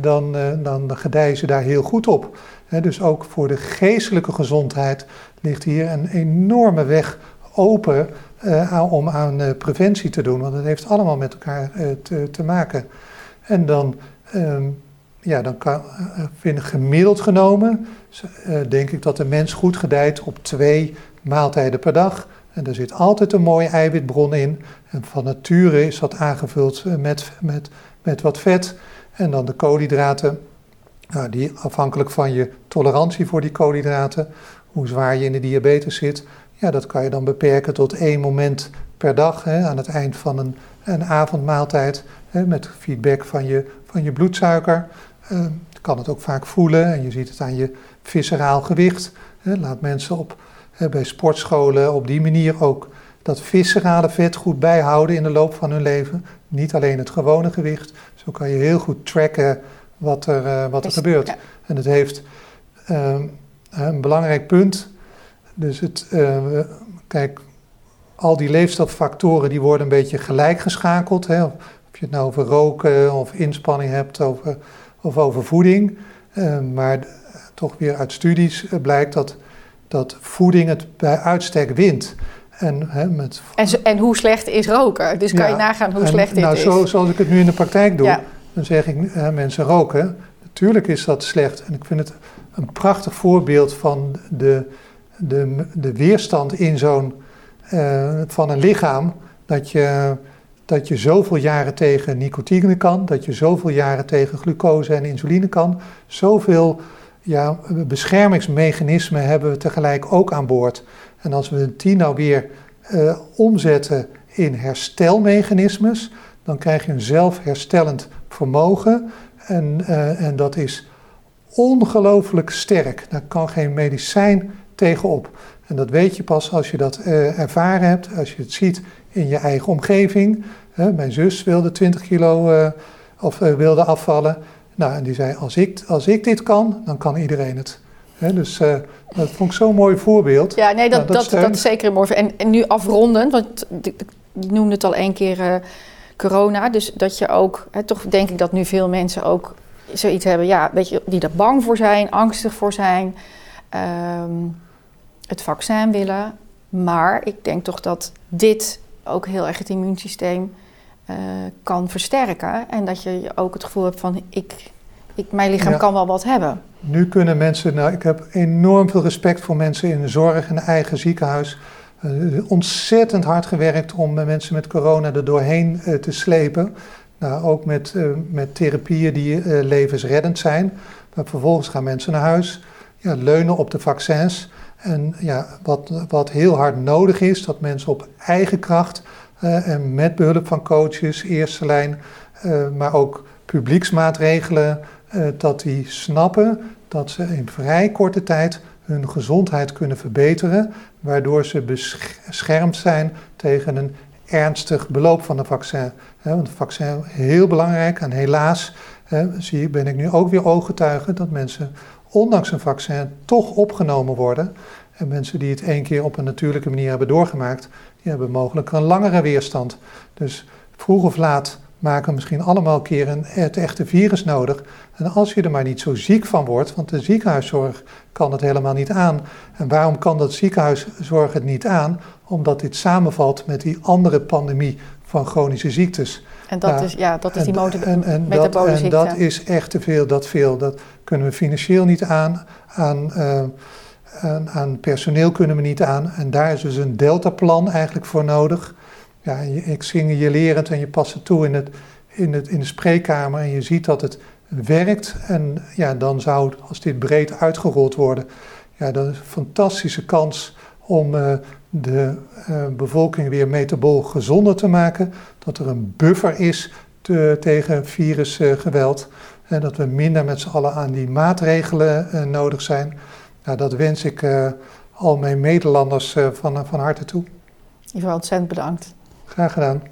Dan, dan gedijen ze daar heel goed op. Dus ook voor de geestelijke gezondheid ligt hier een enorme weg open aan, om aan preventie te doen. Want het heeft allemaal met elkaar te, te, maken. En dan, um, ja, dan kan, vind gemiddeld genomen, denk ik dat de mens goed gedijt op twee maaltijden per dag. En daar zit altijd een mooie eiwitbron in. En van nature is dat aangevuld met, met, met wat vet. En dan de koolhydraten, nou, die afhankelijk van je tolerantie voor die koolhydraten, hoe zwaar je in de diabetes zit, ja, dat kan je dan beperken tot één moment per dag hè, aan het eind van een, een avondmaaltijd, hè, met feedback van je, van je bloedsuiker. Uh, je kan het ook vaak voelen en je ziet het aan je visceraal gewicht. Hè. Laat mensen op, hè, bij sportscholen op die manier ook dat viscerale vet goed bijhouden in de loop van hun leven. Niet alleen het gewone gewicht. Zo kan je heel goed tracken wat er, uh, wat er gebeurt. En het heeft ehm, een belangrijk punt. Dus het, eh, kijk, al die leefstijlfactoren die worden een beetje gelijk geschakeld. Hè? Of, of je het nou over roken of inspanning hebt over, of over voeding. Eh, maar toch weer uit studies eh, blijkt dat, dat voeding het bij uitstek wint. En hè, met En, zo- en hoe slecht is roken? Dus kan Ja, je nagaan hoe en slecht dit nou, is. Zo, zoals ik het nu in de praktijk doe, Ja. dan zeg ik, eh, mensen roken. Natuurlijk is dat slecht. En ik vind het een prachtig voorbeeld van de, de, de weerstand in zo'n, eh, van een lichaam. Dat je, dat je zoveel jaren tegen nicotine kan, dat je zoveel jaren tegen glucose en insuline kan. Zoveel ja, beschermingsmechanismen hebben we tegelijk ook aan boord. En als we die nou weer eh, omzetten in herstelmechanismes, dan krijg je een zelfherstellend vermogen. En, eh, en dat is ongelooflijk sterk. Daar kan geen medicijn tegenop. En dat weet je pas als je dat eh, ervaren hebt, als je het ziet in je eigen omgeving. Hè, mijn zus wilde 20 kilo eh, of wilde afvallen. Nou, en die zei, als ik, als ik dit kan, dan kan iedereen het. dus dat vond ik zo'n mooi voorbeeld. Ja, nee, dat, nou, dat, dat, is zeker een mooi en, en nu afrondend, want je noemde het al één keer corona. Dus dat je ook, hè, toch denk ik dat nu veel mensen ook zoiets hebben, ja, weet je, die er bang voor zijn, angstig voor zijn, ehm, het vaccin willen. Maar ik denk toch dat dit ook heel erg het immuunsysteem uh, kan versterken. En dat je ook het gevoel hebt van, ik, ik, mijn lichaam kan wel wat hebben. Nu kunnen mensen, nou, ik heb enorm veel respect voor mensen in de zorg, in eigen ziekenhuis uh, ontzettend hard gewerkt om mensen met corona er doorheen uh, te slepen. Nou, ook met, met therapieën die levensreddend zijn. Maar vervolgens gaan mensen naar huis, ja, leunen op de vaccins. En ja, wat, wat heel hard nodig is, dat mensen op eigen kracht en met behulp van coaches, eerste lijn, maar ook publieksmaatregelen, dat die snappen dat ze in vrij korte tijd hun gezondheid kunnen verbeteren, waardoor ze beschermd zijn tegen een ernstig beloop van de vaccin. Want het vaccin is heel belangrijk en helaas zie, ben ik nu ook weer ooggetuige dat mensen ondanks een vaccin toch opgenomen worden. En mensen die het één keer op een natuurlijke manier hebben doorgemaakt, die hebben mogelijk een langere weerstand. Dus vroeg of laat maken misschien allemaal een keer een, het echte virus nodig. En als je er maar niet zo ziek van wordt, want de ziekenhuiszorg kan het helemaal niet aan. En waarom kan dat ziekenhuiszorg het niet aan? Omdat dit samenvalt met die andere pandemie van chronische ziektes. En dat, is, ja, dat is die motor en, en, dat, en dat is echt te veel, dat veel. Dat kunnen we financieel niet aan, aan, uh, aan, aan personeel kunnen we niet aan. En daar is dus een deltaplan eigenlijk voor nodig ja, ik lerend en je past het toe in, het, in, het, in de spreekkamer en je ziet dat het werkt. En ja, dan zou, als dit breed uitgerold worden, ja, dat is een fantastische kans om uh, de uh, bevolking weer metabool gezonder te maken. Dat er een buffer is te, tegen virusgeweld. Uh, en dat we minder met z'n allen aan die maatregelen nodig zijn. Nou, dat wens ik al mijn Nederlanders van, van harte toe. Ivo, ontzettend bedankt. Graag gedaan.